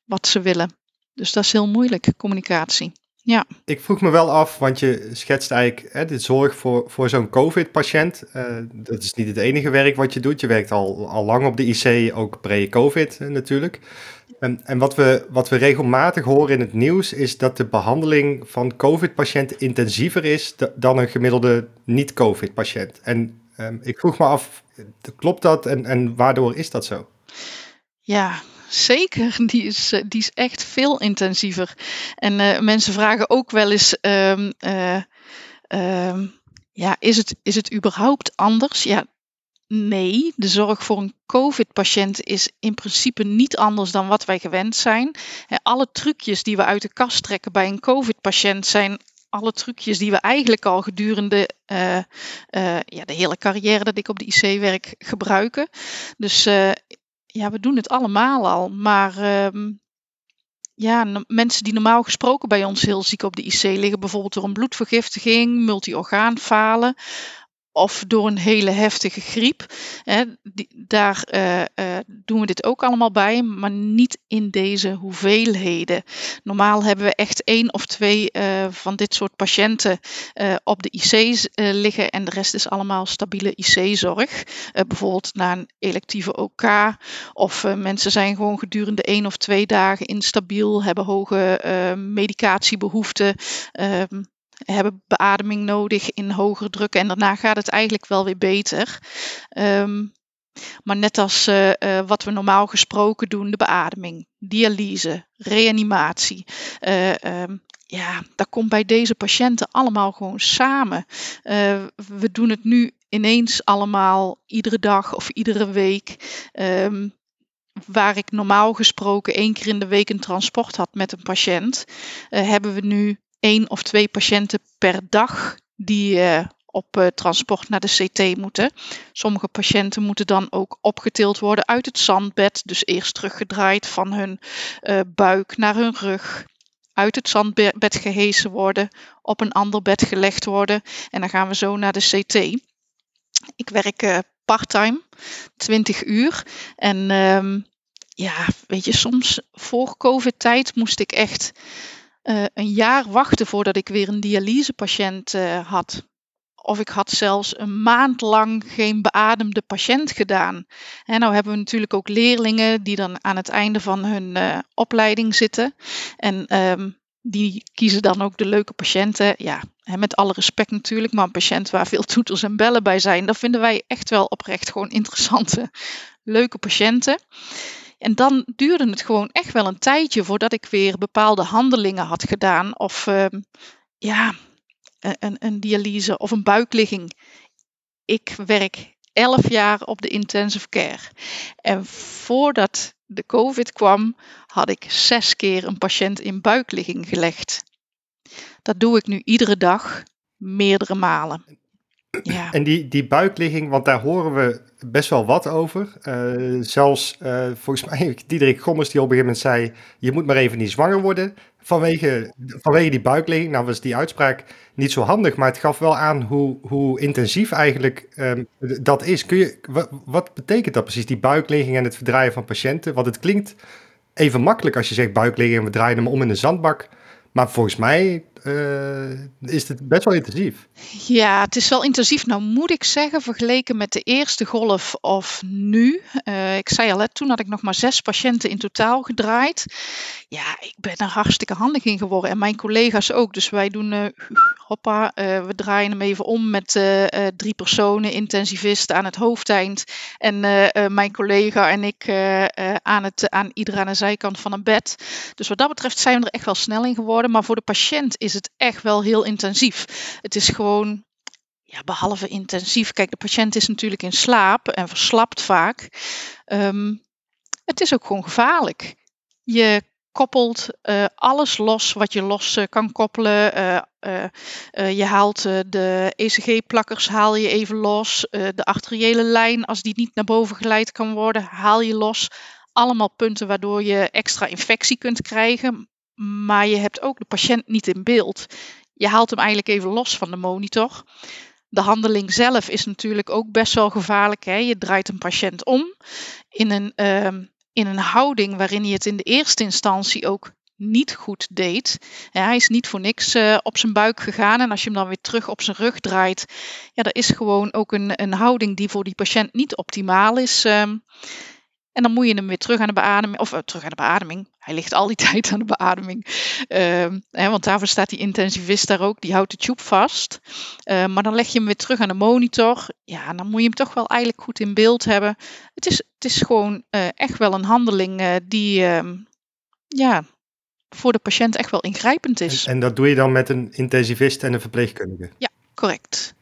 Speaker 5: wat ze willen. Dus dat is heel moeilijk, communicatie. Ja.
Speaker 2: Ik vroeg me wel af, want je schetst eigenlijk hè, de zorg voor, voor zo'n COVID-patiënt. Uh, dat is niet het enige werk wat je doet. Je werkt al, al lang op de IC, ook pre-COVID uh, natuurlijk. En, en wat, we, wat we regelmatig horen in het nieuws is dat de behandeling van COVID-patiënten intensiever is dan een gemiddelde niet-COVID-patiënt. En um, ik vroeg me af, klopt dat en, en waardoor is dat zo?
Speaker 5: Ja, zeker. Die is, die is echt veel intensiever. En uh, mensen vragen ook wel eens. Um, uh, um, ja, is het, is het überhaupt anders? Ja, nee. De zorg voor een COVID-patiënt is in principe niet anders dan wat wij gewend zijn. Alle trucjes die we uit de kast trekken bij een COVID-patiënt zijn alle trucjes die we eigenlijk al gedurende uh, uh, ja, de hele carrière dat ik op de IC werk gebruiken. Dus uh, ja, we doen het allemaal al. Maar ehm, ja, mensen die normaal gesproken bij ons heel ziek op de IC liggen, bijvoorbeeld door een bloedvergiftiging, multi-orgaanfalen of door een hele heftige griep. Hè, daar uh, uh, doen we dit ook allemaal bij, maar niet in deze hoeveelheden. Normaal hebben we echt één of twee uh, van dit soort patiënten op de IC liggen en de rest is allemaal stabiele IC-zorg. bijvoorbeeld na een electieve OK of mensen zijn gewoon gedurende één of twee dagen instabiel, hebben hoge medicatiebehoeften. Ehm, hebben beademing nodig in hogere druk en daarna gaat het eigenlijk wel weer beter. Um, maar net als uh, uh, wat we normaal gesproken doen, de beademing, dialyse, reanimatie. Uh, um, ja, dat komt bij deze patiënten allemaal gewoon samen. we doen het nu ineens allemaal iedere dag of iedere week. Um, waar ik normaal gesproken één keer in de week een transport had met een patiënt, hebben we nu één of twee patiënten per dag die uh, op uh, transport naar de CT moeten. Sommige patiënten moeten dan ook opgetild worden uit het zandbed, dus eerst teruggedraaid van hun uh, buik naar hun rug. Uit het zandbed gehesen worden, op een ander bed gelegd worden en dan gaan we zo naar de CT. Ik werk parttime, 20 uur. En um, ja, weet je, soms voor COVID-tijd moest ik echt uh, een jaar wachten voordat ik weer een dialysepatiënt uh, had. Of ik had zelfs een maand lang geen beademde patiënt gedaan. En nou hebben we natuurlijk ook leerlingen die dan aan het einde van hun uh, opleiding zitten. En um, die kiezen dan ook de leuke patiënten. Ja, met alle respect natuurlijk, maar een patiënt waar veel toeters en bellen bij zijn, dat vinden wij echt wel oprecht gewoon interessante, leuke patiënten. En dan duurde het gewoon echt wel een tijdje voordat ik weer bepaalde handelingen had gedaan. Of uh, ja, een, een dialyse of een buikligging. Ik werk elf jaar op de intensive care. En voordat de COVID kwam, had ik zes keer een patiënt in buikligging gelegd. Dat doe ik nu iedere dag, meerdere malen.
Speaker 2: Ja. En die, die buikligging, want daar horen we best wel wat over. Uh, zelfs uh, volgens mij, Diederik Gommers die op een gegeven moment zei... je moet maar even niet zwanger worden vanwege, vanwege die buikligging. Nou was die uitspraak niet zo handig, maar het gaf wel aan hoe, hoe intensief eigenlijk um, dat is. Kun je, wat, wat betekent dat precies, die buikligging en het verdraaien van patiënten? Want het klinkt even makkelijk als je zegt buikligging en we draaien hem om in een zandbak... Maar volgens mij, eh, is het best wel intensief.
Speaker 5: Ja, het is wel intensief. Nou moet ik zeggen, vergeleken met de eerste golf of nu. eh, ik zei al, hè, toen had ik nog maar zes patiënten in totaal gedraaid. Ja, ik ben er hartstikke handig in geworden. En mijn collega's ook. Dus wij doen, eh, hoppa, we draaien hem even om met drie personen, intensivisten aan het hoofdeind. En mijn collega en ik aan, het, aan ieder aan de zijkant van een bed. Dus wat dat betreft zijn we er echt wel snel in geworden. Maar voor de patiënt is het echt wel heel intensief. Het is gewoon, ja, behalve intensief. Kijk, de patiënt is natuurlijk in slaap en verslapt vaak. Ehm, het is ook gewoon gevaarlijk. Je koppelt eh, alles los wat je los eh, kan koppelen. Eh, je haalt de ECG-plakkers haal je even los. De arteriële lijn, als die niet naar boven geleid kan worden, haal je los. Allemaal punten waardoor je extra infectie kunt krijgen. Maar je hebt ook de patiënt niet in beeld. Je haalt hem eigenlijk even los van de monitor. De handeling zelf is natuurlijk ook best wel gevaarlijk. Hè? Je draait een patiënt om in een, ehm, in een houding waarin hij het in de eerste instantie ook niet goed deed. Hij is niet voor niks eh, op zijn buik gegaan. En als je hem dan weer terug op zijn rug draait, ja, dat is gewoon ook een, een houding die voor die patiënt niet optimaal is. ehm. En dan moet je hem weer terug aan de beademing, of eh, terug aan de beademing. Hij ligt al die tijd aan de beademing. Ehm, hè, want daarvoor staat die intensivist daar ook, die houdt de tube vast. Eh, maar dan leg je hem weer terug aan de monitor. Ja, dan moet je hem toch wel eigenlijk goed in beeld hebben. Het is, het is gewoon eh, echt wel een handeling eh, die ehm, ja, voor de patiënt echt wel ingrijpend
Speaker 2: En,
Speaker 5: is.
Speaker 2: en dat doe je dan met een intensivist en een verpleegkundige?
Speaker 5: Correct.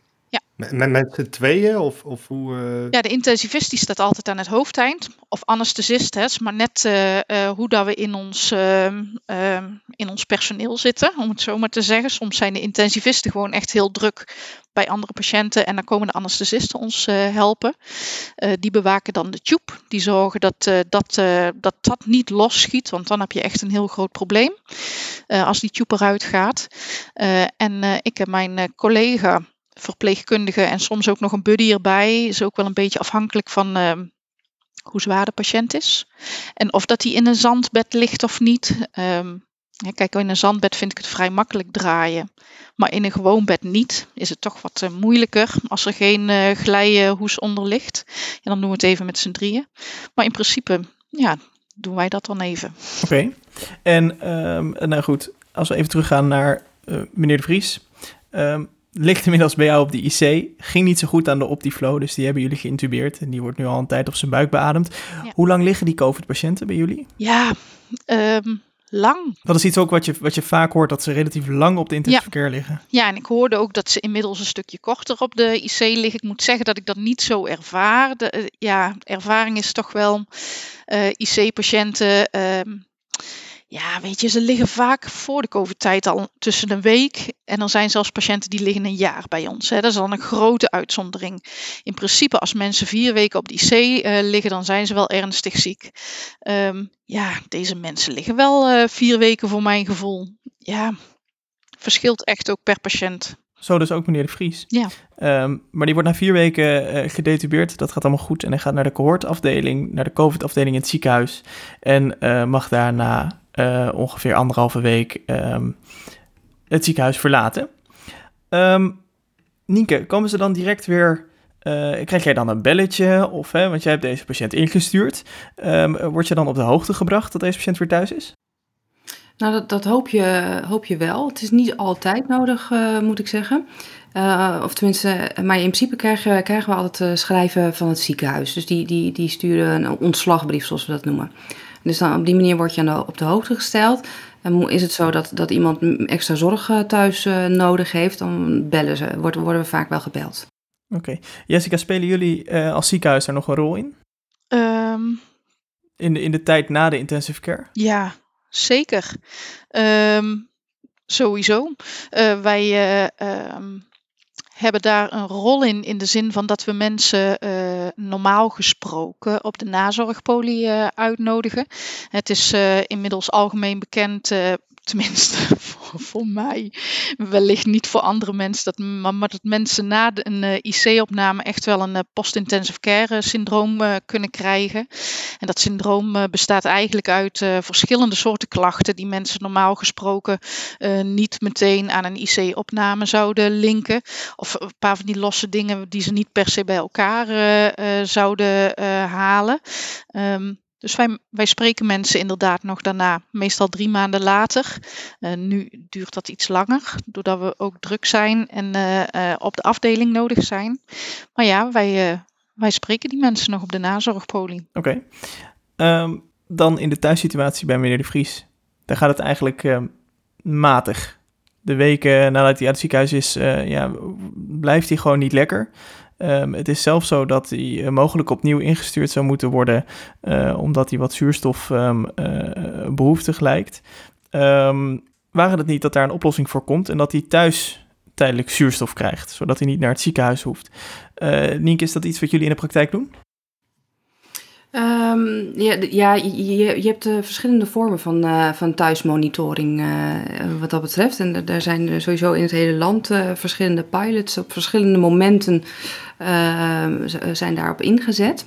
Speaker 2: Met, met, tweeën? Of, of hoe... eh,
Speaker 5: Ja, de intensivist die staat altijd aan het hoofdeind. Of anesthesist, hè. Maar net eh, eh, hoe dat we in ons, ehm, ehm, in ons personeel zitten, om het zo maar te zeggen. Soms zijn de intensivisten gewoon echt heel druk bij andere patiënten. En dan komen de anesthesisten ons helpen. Die bewaken dan de tube. Die zorgen dat, dat, dat dat niet losschiet, want dan heb je echt een heel groot probleem. als die tube eruit gaat. En ik en mijn collega verpleegkundige en soms ook nog een buddy erbij. Is ook wel een beetje afhankelijk van ehm, hoe zwaar de patiënt is. En of dat hij in een zandbed ligt of niet. Ehm, kijk, in een zandbed vind ik het vrij makkelijk draaien. Maar in een gewoon bed niet. Is het toch wat eh, moeilijker als er geen eh glijhoes onder ligt. Ja, dan doen we het even met z'n drieën. Maar in principe, ja, doen wij dat dan even.
Speaker 1: Oké. En ehm, nou goed, als we even teruggaan naar eh, meneer de Vries. Ehm, ligt inmiddels bij jou op de IC. Ging niet zo goed aan de Optiflow, dus die hebben jullie geïntubeerd. En die wordt nu al een tijd op zijn buik beademd.
Speaker 5: Ja.
Speaker 1: Hoe lang liggen die COVID-patiënten bij jullie?
Speaker 5: Ja, ehm, lang.
Speaker 1: Dat is iets ook wat je, wat je vaak hoort, dat ze relatief lang op de intensive care liggen.
Speaker 5: Ja, en ik hoorde ook dat ze inmiddels een stukje korter op de IC liggen. Ik moet zeggen dat ik dat niet zo ervaar. De, eh, ja, ervaring is toch wel eh, IC-patiënten. ehm, ja, weet je, ze liggen vaak voor de COVID-tijd al tussen een week. En er zijn zelfs patiënten die liggen een jaar bij ons. Hè. Dat is dan een grote uitzondering. In principe, als mensen vier weken op de IC eh, liggen, dan zijn ze wel ernstig ziek. Ehm, ja, deze mensen liggen wel eh, vier weken voor mijn gevoel. Ja, verschilt echt ook per patiënt.
Speaker 1: Zo dus ook meneer de Vries.
Speaker 5: Ja.
Speaker 1: Ehm, maar die wordt na vier weken eh gedetubeerd. Dat gaat allemaal goed. En hij gaat naar de cohortafdeling, naar de COVID-afdeling in het ziekenhuis. En mag daarna eh, ongeveer anderhalve week ehm, het ziekenhuis verlaten. Ehm Nienke, komen ze dan direct weer... eh, krijg jij dan een belletje? Of, hè, want jij hebt deze patiënt ingestuurd. Ehm, word je dan op de hoogte gebracht dat deze patiënt weer thuis is?
Speaker 4: Nou, dat, dat hoop, je, hoop je wel. Het is niet altijd nodig, eh, moet ik zeggen. Of tenminste, maar in principe krijgen, krijgen we altijd schrijven van het ziekenhuis. Dus die, die, die sturen een ontslagbrief, zoals we dat noemen. Dus dan op die manier word je aan de, op de hoogte gesteld. En is het zo dat, dat iemand extra zorg eh, thuis eh, nodig heeft, dan bellen ze, worden, worden we vaak wel gebeld.
Speaker 1: Oké. Jessica, spelen jullie eh, als ziekenhuis daar nog een rol in?
Speaker 5: Ehm,
Speaker 1: In de, in de tijd na de intensive care?
Speaker 5: ja, zeker. Ehm, sowieso. Eh, wij eh, ehm, hebben daar een rol in, in de zin van dat we mensen eh, normaal gesproken op de nazorgpolie eh, uitnodigen. Het is eh, inmiddels algemeen bekend, tenminste voor, mij, wellicht niet voor andere mensen, dat, maar, dat mensen na een uh, IC-opname echt wel een uh, post-intensive care syndroom uh, kunnen krijgen. En dat syndroom bestaat eigenlijk uit verschillende soorten klachten die mensen normaal gesproken niet meteen aan een IC-opname zouden linken. Of een paar van die losse dingen die ze niet per se bij elkaar zouden halen. Um, dus wij, wij spreken mensen inderdaad nog daarna, meestal drie maanden later. Uh, nu duurt dat iets langer, doordat we ook druk zijn en uh, uh, op de afdeling nodig zijn. Maar ja, wij, wij spreken die mensen nog op de nazorgpolie.
Speaker 1: Oké. Um, dan in de thuissituatie bij meneer De Vries. Daar gaat het eigenlijk matig. De weken nadat hij uit het ziekenhuis is, ja, blijft hij gewoon niet lekker. Um, het is zelfs zo dat hij mogelijk opnieuw ingestuurd zou moeten worden, uh, omdat hij wat zuurstof um, uh, behoeftig lijkt. Um, waren het niet dat daar een oplossing voor komt en dat hij thuis tijdelijk zuurstof krijgt, zodat hij niet naar het ziekenhuis hoeft? Uh, is dat iets wat jullie in de praktijk doen?
Speaker 4: Um, ja, ja je, je hebt uh, verschillende vormen van, uh, van thuismonitoring uh, wat dat betreft. En daar zijn sowieso in het hele land verschillende pilots op verschillende momenten ehm, zijn daarop ingezet.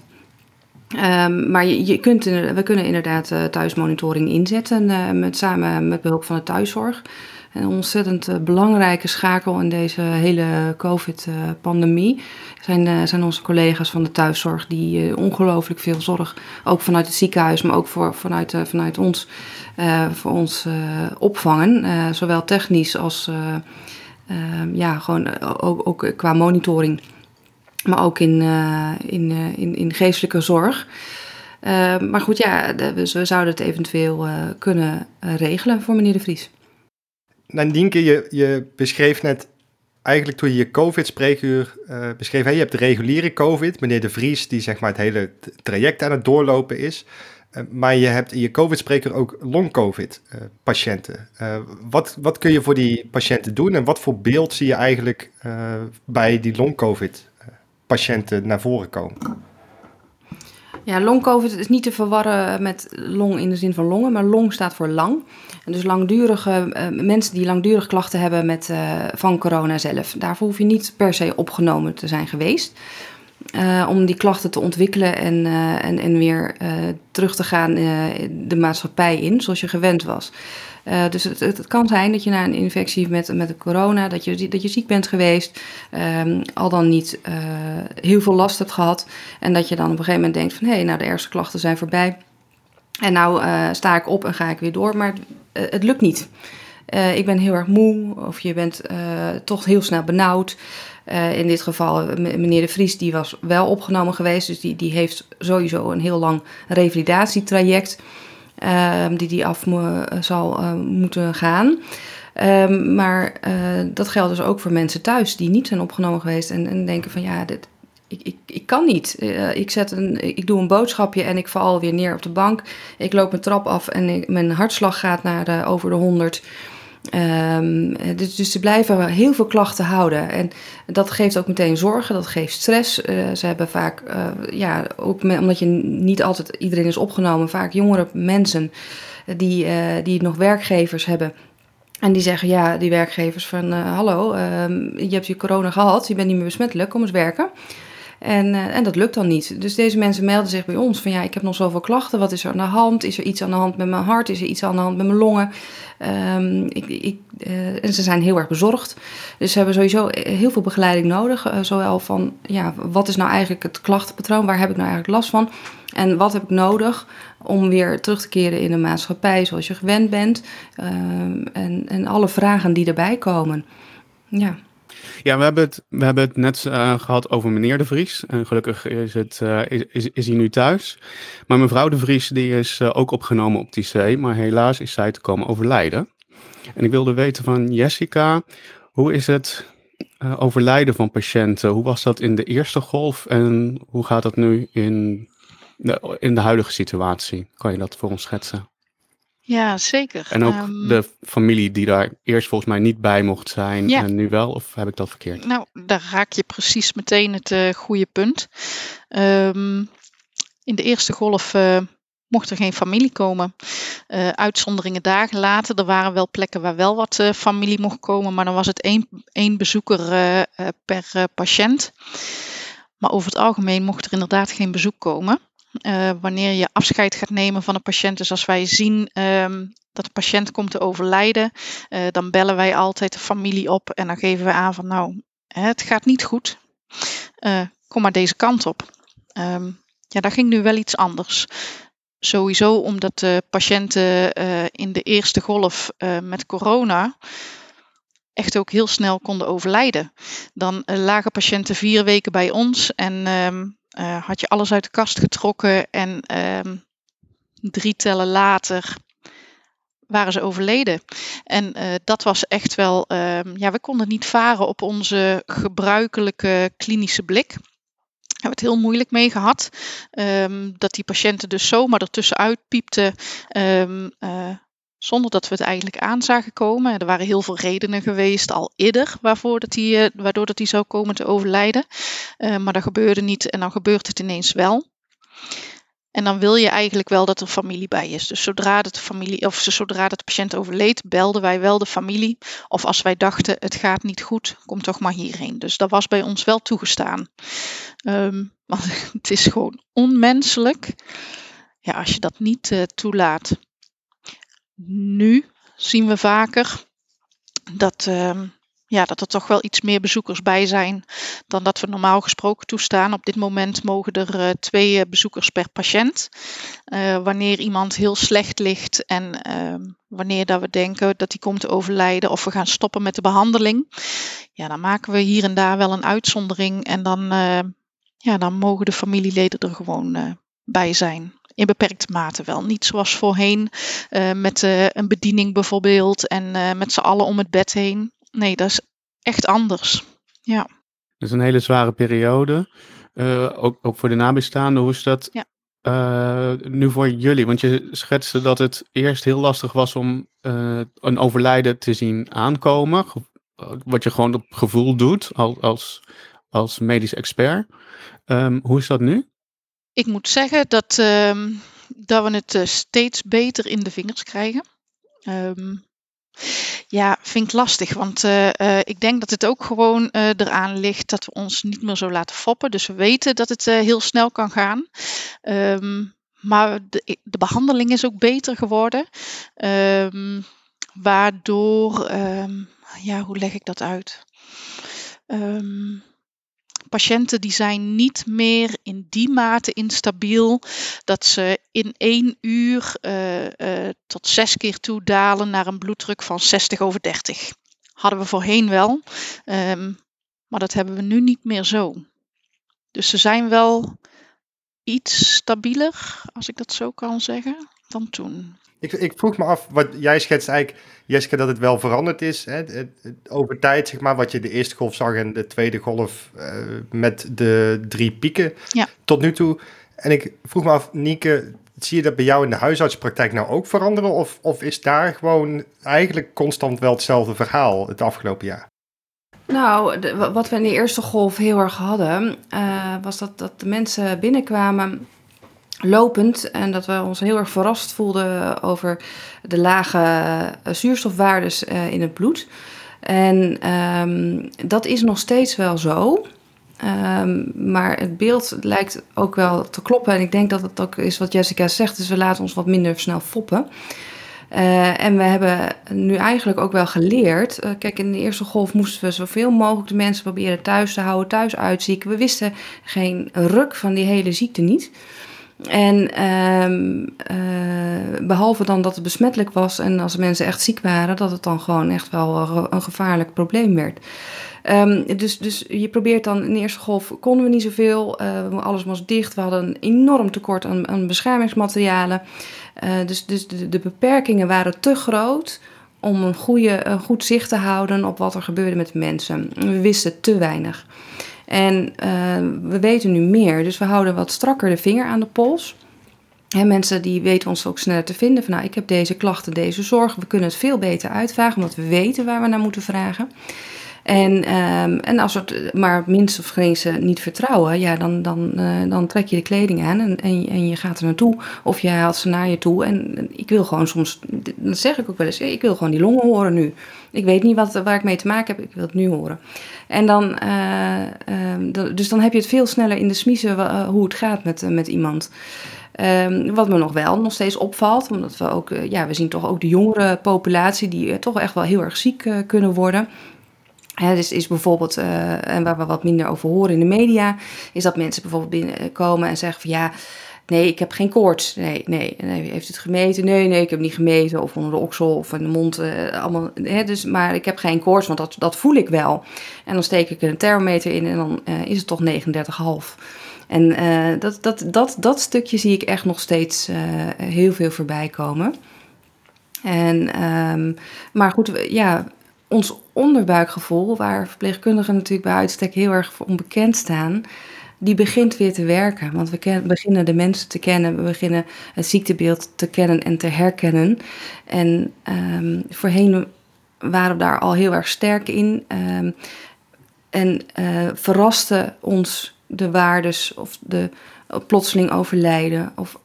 Speaker 4: Um, maar je, je kunt, we kunnen inderdaad thuismonitoring inzetten met, samen met behulp van de thuiszorg. Een ontzettend belangrijke schakel in deze hele COVID-pandemie zijn, uh, zijn onze collega's van de thuiszorg die uh, ongelooflijk veel zorg, ook vanuit het ziekenhuis, maar ook voor, vanuit, vanuit ons, voor ons opvangen. zowel technisch als ehm, ja, gewoon ook, ook qua monitoring, maar ook in, in, in, in geestelijke zorg. Ehm, maar goed, ja, we zouden het eventueel kunnen regelen voor meneer De Vries.
Speaker 2: Nandienke, je, je beschreef net eigenlijk toen je je COVID-spreekuur uh, beschreef, hè, je hebt de reguliere COVID, meneer De Vries, die zeg maar het hele traject aan het doorlopen is. Uh, maar je hebt in je COVID-spreker ook long-COVID-patiënten. Uh, wat, wat kun je voor die patiënten doen en wat voor beeld zie je eigenlijk bij die long-COVID-patiënten naar voren komen?
Speaker 4: Ja, long-covid is niet te verwarren met long in de zin van longen, maar long staat voor lang. En dus langdurige uh, mensen die langdurig klachten hebben met, uh, van corona zelf. Daarvoor hoef je niet per se opgenomen te zijn geweest. Uh, om die klachten te ontwikkelen en, en, en weer terug te gaan de maatschappij in, zoals je gewend was. Uh, dus het, het, kan zijn dat je na een infectie met, met de corona, dat je, dat je ziek bent geweest, um, al dan niet uh, heel veel last hebt gehad. En dat je dan op een gegeven moment denkt van hé, hey, nou de ergste klachten zijn voorbij. En nou uh, sta ik op en ga ik weer door, maar het, het lukt niet. ik ben heel erg moe of je bent toch heel snel benauwd. in dit geval, meneer De Vries, die was wel opgenomen geweest. Dus die, die heeft sowieso een heel lang revalidatietraject. Ehm, die die af zal uh, moeten gaan. Um, maar uh, dat geldt dus ook voor mensen thuis die niet zijn opgenomen geweest en, en denken van ja, dit, ik, ik, ik kan niet. Ik, zet een, ik doe een boodschapje en ik val weer neer op de bank. Ik loop een trap af en mijn hartslag gaat naar over de 100. Um, dus, dus ze blijven heel veel klachten houden. En dat geeft ook meteen zorgen, dat geeft stress. Uh, ze hebben vaak, uh, ja, ook omdat je niet altijd iedereen is opgenomen, vaak jongere mensen die, uh, die nog werkgevers hebben. En die zeggen, ja, die werkgevers van, hallo, ehm, je hebt je corona gehad, je bent niet meer besmettelijk, kom eens werken. En, uh, en dat lukt dan niet. Dus deze mensen melden zich bij ons van ja, ik heb nog zoveel klachten. Wat is er aan de hand? Is er iets aan de hand met mijn hart? Is er iets aan de hand met mijn longen? Um, ik, ik, uh, en ze zijn heel erg bezorgd. Dus ze hebben sowieso heel veel begeleiding nodig. Zowel van ja, wat is nou eigenlijk het klachtenpatroon? Waar heb ik nou eigenlijk last van? En wat heb ik nodig om weer terug te keren in de maatschappij zoals je gewend bent? Um, en, en alle vragen die erbij komen. Ja.
Speaker 3: Ja, we hebben het, we hebben het net uh, gehad over meneer De Vries. En gelukkig is, het, uh, is, is, hij nu thuis. Maar mevrouw De Vries die is uh, ook opgenomen op die. Maar helaas is zij te komen overlijden. En ik wilde weten van Jessica, hoe is het overlijden van patiënten? Hoe was dat in de eerste golf en hoe gaat dat nu in in de huidige situatie? Kan je dat voor ons schetsen?
Speaker 5: Ja, zeker.
Speaker 3: En ook um, de familie die daar eerst volgens mij niet bij mocht zijn ja. en nu wel, of heb ik dat verkeerd?
Speaker 5: Nou, daar raak je precies meteen het uh, goede punt. Um, in de eerste golf uh, mocht er geen familie komen. Uh, uitzonderingen dagen later, er waren wel plekken waar wel wat uh, familie mocht komen, maar dan was het één, één bezoeker per patiënt. Maar over het algemeen mocht er inderdaad geen bezoek komen. Wanneer je afscheid gaat nemen van een patiënt, dus als wij zien um, dat de patiënt komt te overlijden, dan bellen wij altijd de familie op en dan geven we aan van nou, het gaat niet goed, kom maar deze kant op. Um, ja, daar ging nu wel iets anders. Sowieso omdat de patiënten in de eerste golf met corona echt ook heel snel konden overlijden. Dan lagen patiënten vier weken bij ons en um, had je alles uit de kast getrokken en um, drie tellen later waren ze overleden. En dat was echt wel, um, ja, we konden niet varen op onze gebruikelijke klinische blik hebben het heel moeilijk mee gehad. Um, dat die patiënten dus zomaar ertussenuit piepten. Uh, zonder dat we het eigenlijk aan zagen komen. Er waren heel veel redenen geweest al eerder waarvoor dat die, uh, waardoor dat hij zou komen te overlijden. Uh, maar dat gebeurde niet en dan gebeurt het ineens wel. En dan wil je eigenlijk wel dat er familie bij is. Dus zodra de familie, of zodra de patiënt overleed, belden wij wel de familie. Of als wij dachten het gaat niet goed, kom toch maar hierheen. Dus dat was bij ons wel toegestaan. Um, want het is gewoon onmenselijk ja, als je dat niet uh, toelaat. Nu zien we vaker dat, uh, ja, dat er toch wel iets meer bezoekers bij zijn dan dat we normaal gesproken toestaan. Op dit moment mogen er uh, twee eh, bezoekers per patiënt. Uh, wanneer iemand heel slecht ligt en ehm, wanneer dat we denken dat hij komt te overlijden of we gaan stoppen met de behandeling, ja, dan maken we hier en daar wel een uitzondering en dan, ja, dan mogen de familieleden er gewoon bij zijn in beperkte mate wel. Niet zoals voorheen uh, met uh, een bediening bijvoorbeeld en uh, met z'n allen om het bed heen nee, dat is echt anders. Ja.
Speaker 3: Dat is een hele zware periode. Ook, ook voor de nabestaanden. Hoe is dat
Speaker 5: ja.
Speaker 3: nu voor jullie? Want je schetste dat het eerst heel lastig was om een overlijden te zien aankomen. Wat je gewoon op gevoel doet als, als, als medisch expert. Um, hoe is dat nu?
Speaker 5: Ik moet zeggen dat, um, dat we het steeds beter in de vingers krijgen. Um, ja, vind ik lastig. Want uh, uh, ik denk dat het ook gewoon eraan ligt dat we ons niet meer zo laten foppen. Dus we weten dat het heel snel kan gaan. Um, maar de, de, behandeling is ook beter geworden. Waardoor, ja, hoe leg ik dat uit? Patiënten die zijn niet meer in die mate instabiel dat ze in één uur uh, uh, tot zes keer toe dalen naar een bloeddruk van 60 over 30. Hadden we voorheen wel, um, maar dat hebben we nu niet meer zo. Dus ze zijn wel iets stabieler, als ik dat zo kan zeggen, dan toen.
Speaker 2: Ik, ik vroeg me af, wat jij schetst eigenlijk, Jessica, dat het wel veranderd is. Hè? Over tijd, zeg maar, wat je de eerste golf zag en de tweede golf uh, met de drie pieken
Speaker 5: ja.
Speaker 2: tot nu toe. En ik vroeg me af, Nieke, zie je dat bij jou in de huisartspraktijk nou ook veranderen? Of, of is daar gewoon eigenlijk constant wel hetzelfde verhaal het afgelopen jaar?
Speaker 4: Nou, de, wat we in de eerste golf heel erg hadden, uh, was dat, dat de mensen binnenkwamen lopend en dat we ons heel erg verrast voelden over de lage uh, zuurstofwaardes uh, in het bloed. En um, dat is nog steeds wel zo. Um, maar het beeld lijkt ook wel te kloppen. En ik denk dat het ook is wat Jessica zegt. Dus we laten ons wat minder snel foppen. Uh, en we hebben nu eigenlijk ook wel geleerd. Kijk, in de eerste golf moesten we zoveel mogelijk de mensen proberen thuis te houden, thuis uitzieken. We wisten geen ruk van die hele ziekte niet. En um, uh, behalve dan dat het besmettelijk was en als mensen echt ziek waren, dat het dan gewoon echt wel een gevaarlijk probleem werd. Um, dus, dus je probeert dan in de eerste golf konden we niet zoveel, uh, alles was dicht, we hadden een enorm tekort aan, aan beschermingsmaterialen. Uh, dus dus de, beperkingen waren te groot om een, goede, een goed zicht te houden op wat er gebeurde met mensen. We wisten te weinig. En uh, we weten nu meer, dus we houden wat strakker de vinger aan de pols. En mensen die weten ons ook sneller te vinden. Van nou, ik heb deze klachten, deze zorg. We kunnen het veel beter uitvragen, omdat we weten waar we naar moeten vragen. En, ehm, en als het maar minst of geen niet vertrouwen, ja, dan, dan, uh, dan trek je de kleding aan en, en, en, je gaat er naartoe. Of je haalt ze naar je toe. En ik wil gewoon soms, dat zeg ik ook wel eens, ik wil gewoon die longen horen nu. Ik weet niet wat, waar ik mee te maken heb, ik wil het nu horen. En dan, uh, dus dan heb je het veel sneller in de smiezen uh, hoe het gaat met, met iemand. Um, wat me nog wel nog steeds opvalt, omdat we ook, ja, we zien toch ook de jongere populatie die toch echt wel heel erg ziek kunnen worden. Dus is bijvoorbeeld, uh, en waar we wat minder over horen in de media, is dat mensen bijvoorbeeld binnenkomen en zeggen van ja, nee, ik heb geen koorts. Nee, nee, nee, heeft het gemeten? Nee, nee, ik heb niet gemeten. Of onder de oksel of in de mond. Uh, allemaal, hè, dus, maar ik heb geen koorts, want dat, dat voel ik wel. En dan steek ik een thermometer in en dan uh, is het toch 39,5. En dat, dat, dat, dat stukje zie ik echt nog steeds heel veel voorbij komen. En, um, maar goed, ja, ons onderbuikgevoel, waar verpleegkundigen natuurlijk bij uitstek heel erg onbekend staan, die begint weer te werken. Want we beginnen de mensen te kennen, we beginnen het ziektebeeld te kennen en te herkennen. En um, voorheen waren we daar al heel erg sterk in. Um, en uh, verraste ons de waardes of de plotseling overlijden of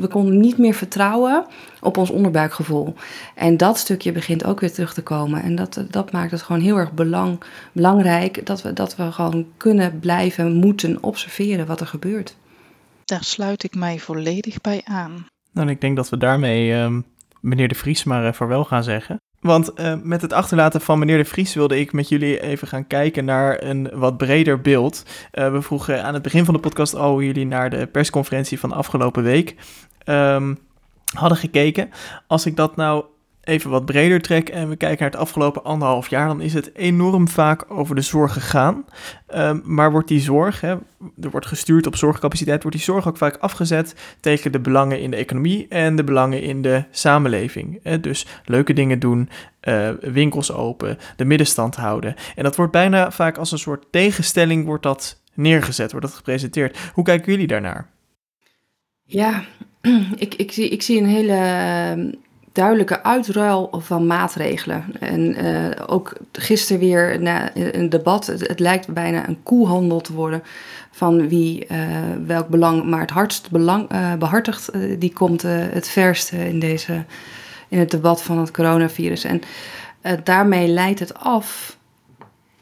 Speaker 4: we konden niet meer vertrouwen op ons onderbuikgevoel. En dat stukje begint ook weer terug te komen. En dat, dat maakt het gewoon heel erg belang, belangrijk dat we, dat we gewoon kunnen blijven moeten observeren wat er gebeurt.
Speaker 5: Daar sluit ik mij volledig bij aan.
Speaker 1: Nou, ik denk dat we daarmee uh, meneer De Vries maar uh, vaarwel gaan zeggen. Want uh, met het achterlaten van meneer De Vries wilde ik met jullie even gaan kijken naar een wat breder beeld. Uh, we vroegen aan het begin van de podcast al hoe jullie naar de persconferentie van afgelopen week um, hadden gekeken. Als ik dat nou even wat breder trek en we kijken naar het afgelopen anderhalf jaar, dan is het enorm vaak over de zorg gegaan. Um, maar wordt die zorg, hè, er wordt gestuurd op zorgcapaciteit, wordt die zorg ook vaak afgezet tegen de belangen in de economie en de belangen in de samenleving. Hè. Dus leuke dingen doen, uh, winkels open, de middenstand houden. En dat wordt bijna vaak als een soort tegenstelling wordt dat neergezet, wordt dat gepresenteerd. Hoe kijken jullie daarnaar?
Speaker 4: Ja, ik, ik, zie, ik zie een hele duidelijke uitruil van maatregelen. En uh, ook gisteren weer na een debat. Het, lijkt bijna een koehandel te worden van wie uh, welk belang maar het hardst belang, uh, behartigt. die komt het verst in, deze, in het debat van het coronavirus. En daarmee leidt het af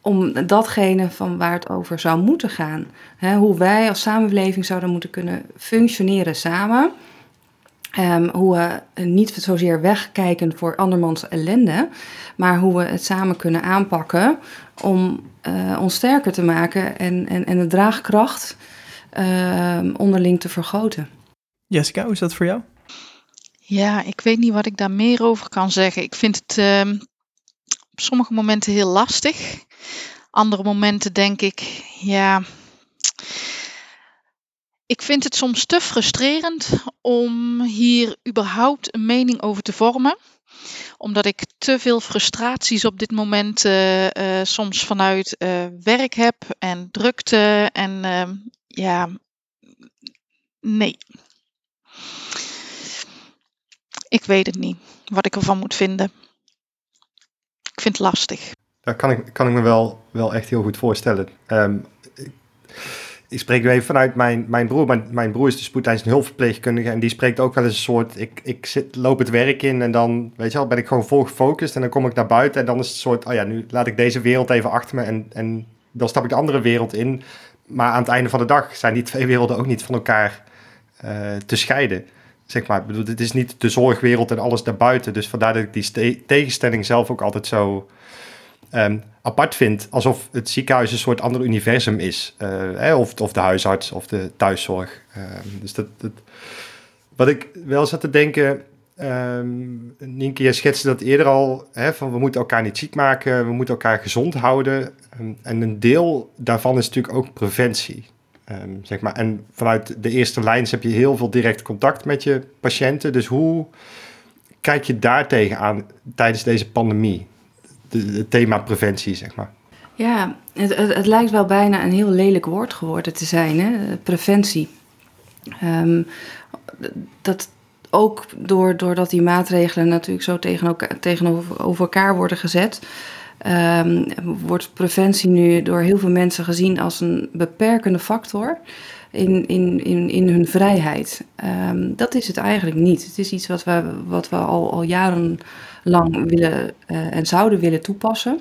Speaker 4: om datgene van waar het over zou moeten gaan. Hè, hoe wij als samenleving zouden moeten kunnen functioneren samen Um, hoe we niet zozeer wegkijken voor andermans ellende, maar hoe we het samen kunnen aanpakken om uh, ons sterker te maken en, en, en de draagkracht uh, onderling te vergroten.
Speaker 1: Jessica, hoe is dat voor jou?
Speaker 5: Ja, ik weet niet wat ik daar meer over kan zeggen. Ik vind het uh, op sommige momenten heel lastig. Andere momenten denk ik, ja ik vind het soms te frustrerend om hier überhaupt een mening over te vormen omdat ik te veel frustraties op dit moment uh, uh, soms vanuit uh, werk heb en drukte en ehm, ja, nee. Ik weet het niet wat ik ervan moet vinden. Ik vind het lastig.
Speaker 2: Dat kan ik, kan ik me wel, wel echt heel goed voorstellen. Um, spreek nu even vanuit mijn, mijn broer. Mijn, broer is de spoedeisende hulpverpleegkundige en die spreekt ook wel eens een soort... Ik, ik zit, loop het werk in en dan, weet je wel, ben ik gewoon vol gefocust en dan kom ik naar buiten en dan is het soort... Oh ja, nu laat ik deze wereld even achter me en, en dan stap ik de andere wereld in. Maar aan het einde van de dag zijn die twee werelden ook niet van elkaar uh, te scheiden. Zeg maar, ik bedoel, het is niet de zorgwereld en alles daarbuiten. Dus vandaar dat ik die tegenstelling zelf ook altijd zo um, apart vind. Alsof het ziekenhuis een soort ander universum is. Uh, of, of de huisarts of de thuiszorg. Um, dus dat, dat, wat ik wel zat te denken. Um, Nienke, je schetste dat eerder al. Hè, van we moeten elkaar niet ziek maken. We moeten elkaar gezond houden. en een deel daarvan is natuurlijk ook preventie. Zeg maar. En vanuit de eerste lijns heb je heel veel direct contact met je patiënten. Dus hoe kijk je daar tegenaan tijdens deze pandemie? Het thema preventie, zeg maar.
Speaker 4: Ja, het, het, lijkt wel bijna een heel lelijk woord geworden te zijn, hè? preventie. Um, dat ook door, doordat die maatregelen natuurlijk zo tegen elkaar, tegenover elkaar worden gezet, ehm, wordt preventie nu door heel veel mensen gezien als een beperkende factor in, in, in, in hun vrijheid. Ehm, dat is het eigenlijk niet. Het is iets wat we, wat we al, al jarenlang willen uh, en zouden willen toepassen.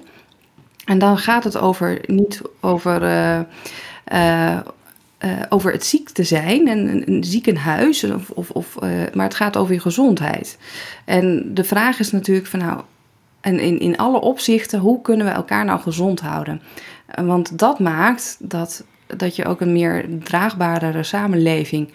Speaker 4: En dan gaat het over niet over. Uh, uh, over het ziek te zijn en een, ziekenhuis, of, of, of maar het gaat over je gezondheid. En de vraag is natuurlijk van nou, en in, in alle opzichten, hoe kunnen we elkaar nou gezond houden? Want dat maakt dat dat je ook een meer draagbare samenleving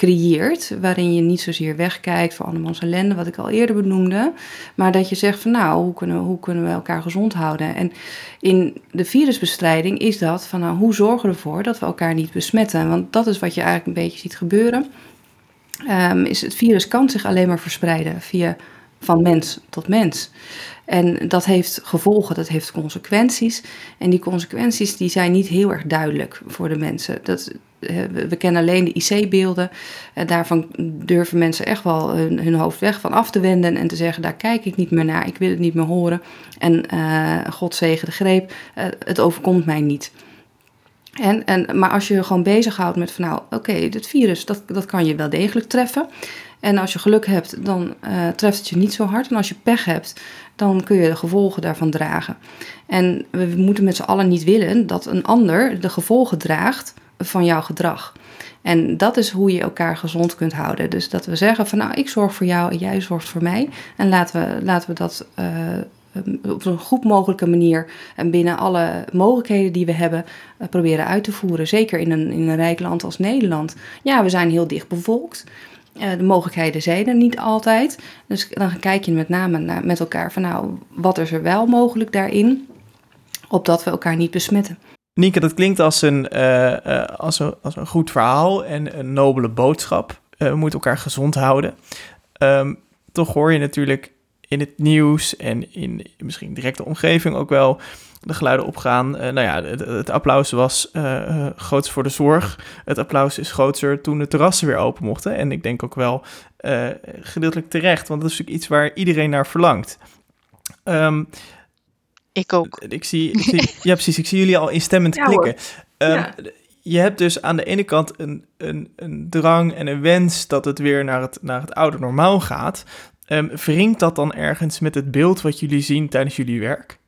Speaker 4: creëert, waarin je niet zozeer wegkijkt voor andermans ellende, wat ik al eerder benoemde, maar dat je zegt van nou, hoe kunnen, hoe kunnen we elkaar gezond houden? En in de virusbestrijding is dat van nou, hoe zorgen we ervoor dat we elkaar niet besmetten? Want dat is wat je eigenlijk een beetje ziet gebeuren. Um, is het virus kan zich alleen maar verspreiden via van mens tot mens. En dat heeft gevolgen, dat heeft consequenties. En die consequenties die zijn niet heel erg duidelijk voor de mensen. Dat, we kennen alleen de IC-beelden. En daarvan durven mensen echt wel hun, hun, hoofd weg van af te wenden en te zeggen: daar kijk ik niet meer naar, ik wil het niet meer horen. En uh, God zegen de greep, uh, het overkomt mij niet. En, en, maar als je je gewoon bezighoudt met van nou, oké, dit virus, dat, dat kan je wel degelijk treffen. En als je geluk hebt, dan uh, treft het je niet zo hard. En als je pech hebt, dan kun je de gevolgen daarvan dragen. En we moeten met z'n allen niet willen dat een ander de gevolgen draagt van jouw gedrag. En dat is hoe je elkaar gezond kunt houden. Dus dat we zeggen van nou, ik zorg voor jou en jij zorgt voor mij. En laten we, laten we dat uh, op een goed mogelijke manier en binnen alle mogelijkheden die we hebben uh, proberen uit te voeren. Zeker in een, in een rijk land als Nederland. Ja, we zijn heel dicht bevolkt. Uh, de mogelijkheden zijn er niet altijd. Dus dan kijk je met name met elkaar van nou, wat is er wel mogelijk daarin, opdat we elkaar niet besmetten.
Speaker 1: Nieke, dat klinkt als een, uh, uh, als een, als een goed verhaal en een nobele boodschap. we moeten elkaar gezond houden. Um, toch hoor je natuurlijk in het nieuws en in misschien directe omgeving ook wel de geluiden opgaan. Nou ja, het, applaus was uh, groots voor de zorg. Het applaus is groter toen de terrassen weer open mochten. En ik denk ook wel gedeeltelijk terecht, want dat is natuurlijk iets waar iedereen naar verlangt. Um,
Speaker 5: ik ook.
Speaker 1: Ik zie, ik zie, ja, precies. Ik zie jullie al instemmend ja, klikken. Um, ja. Je hebt dus aan de ene kant een, een, een drang en een wens dat het weer naar het, naar het oude normaal gaat. Um, wringt dat dan ergens met het beeld wat jullie zien tijdens jullie werk?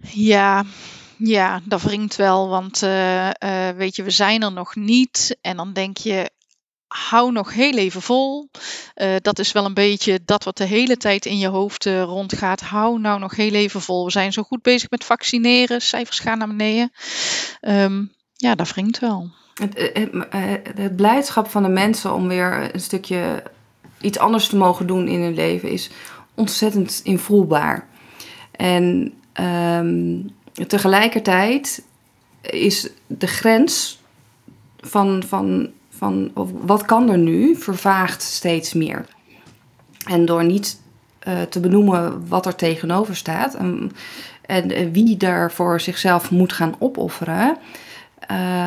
Speaker 5: Ja, ja, dat wringt wel, want uh, uh, weet je, we zijn er nog niet. En dan denk je, hou nog heel even vol. Uh, dat is wel een beetje dat wat de hele tijd in je hoofd rondgaat. Hou nou nog heel even vol. We zijn zo goed bezig met vaccineren, cijfers gaan naar beneden. Um, ja, dat wringt wel.
Speaker 4: Het, het, het, blijdschap van de mensen om weer een stukje iets anders te mogen doen in hun leven is ontzettend invoelbaar. En um, tegelijkertijd is de grens van, van, van wat kan er nu vervaagt steeds meer. En door niet uh, te benoemen wat er tegenover staat en, en wie daar voor zichzelf moet gaan opofferen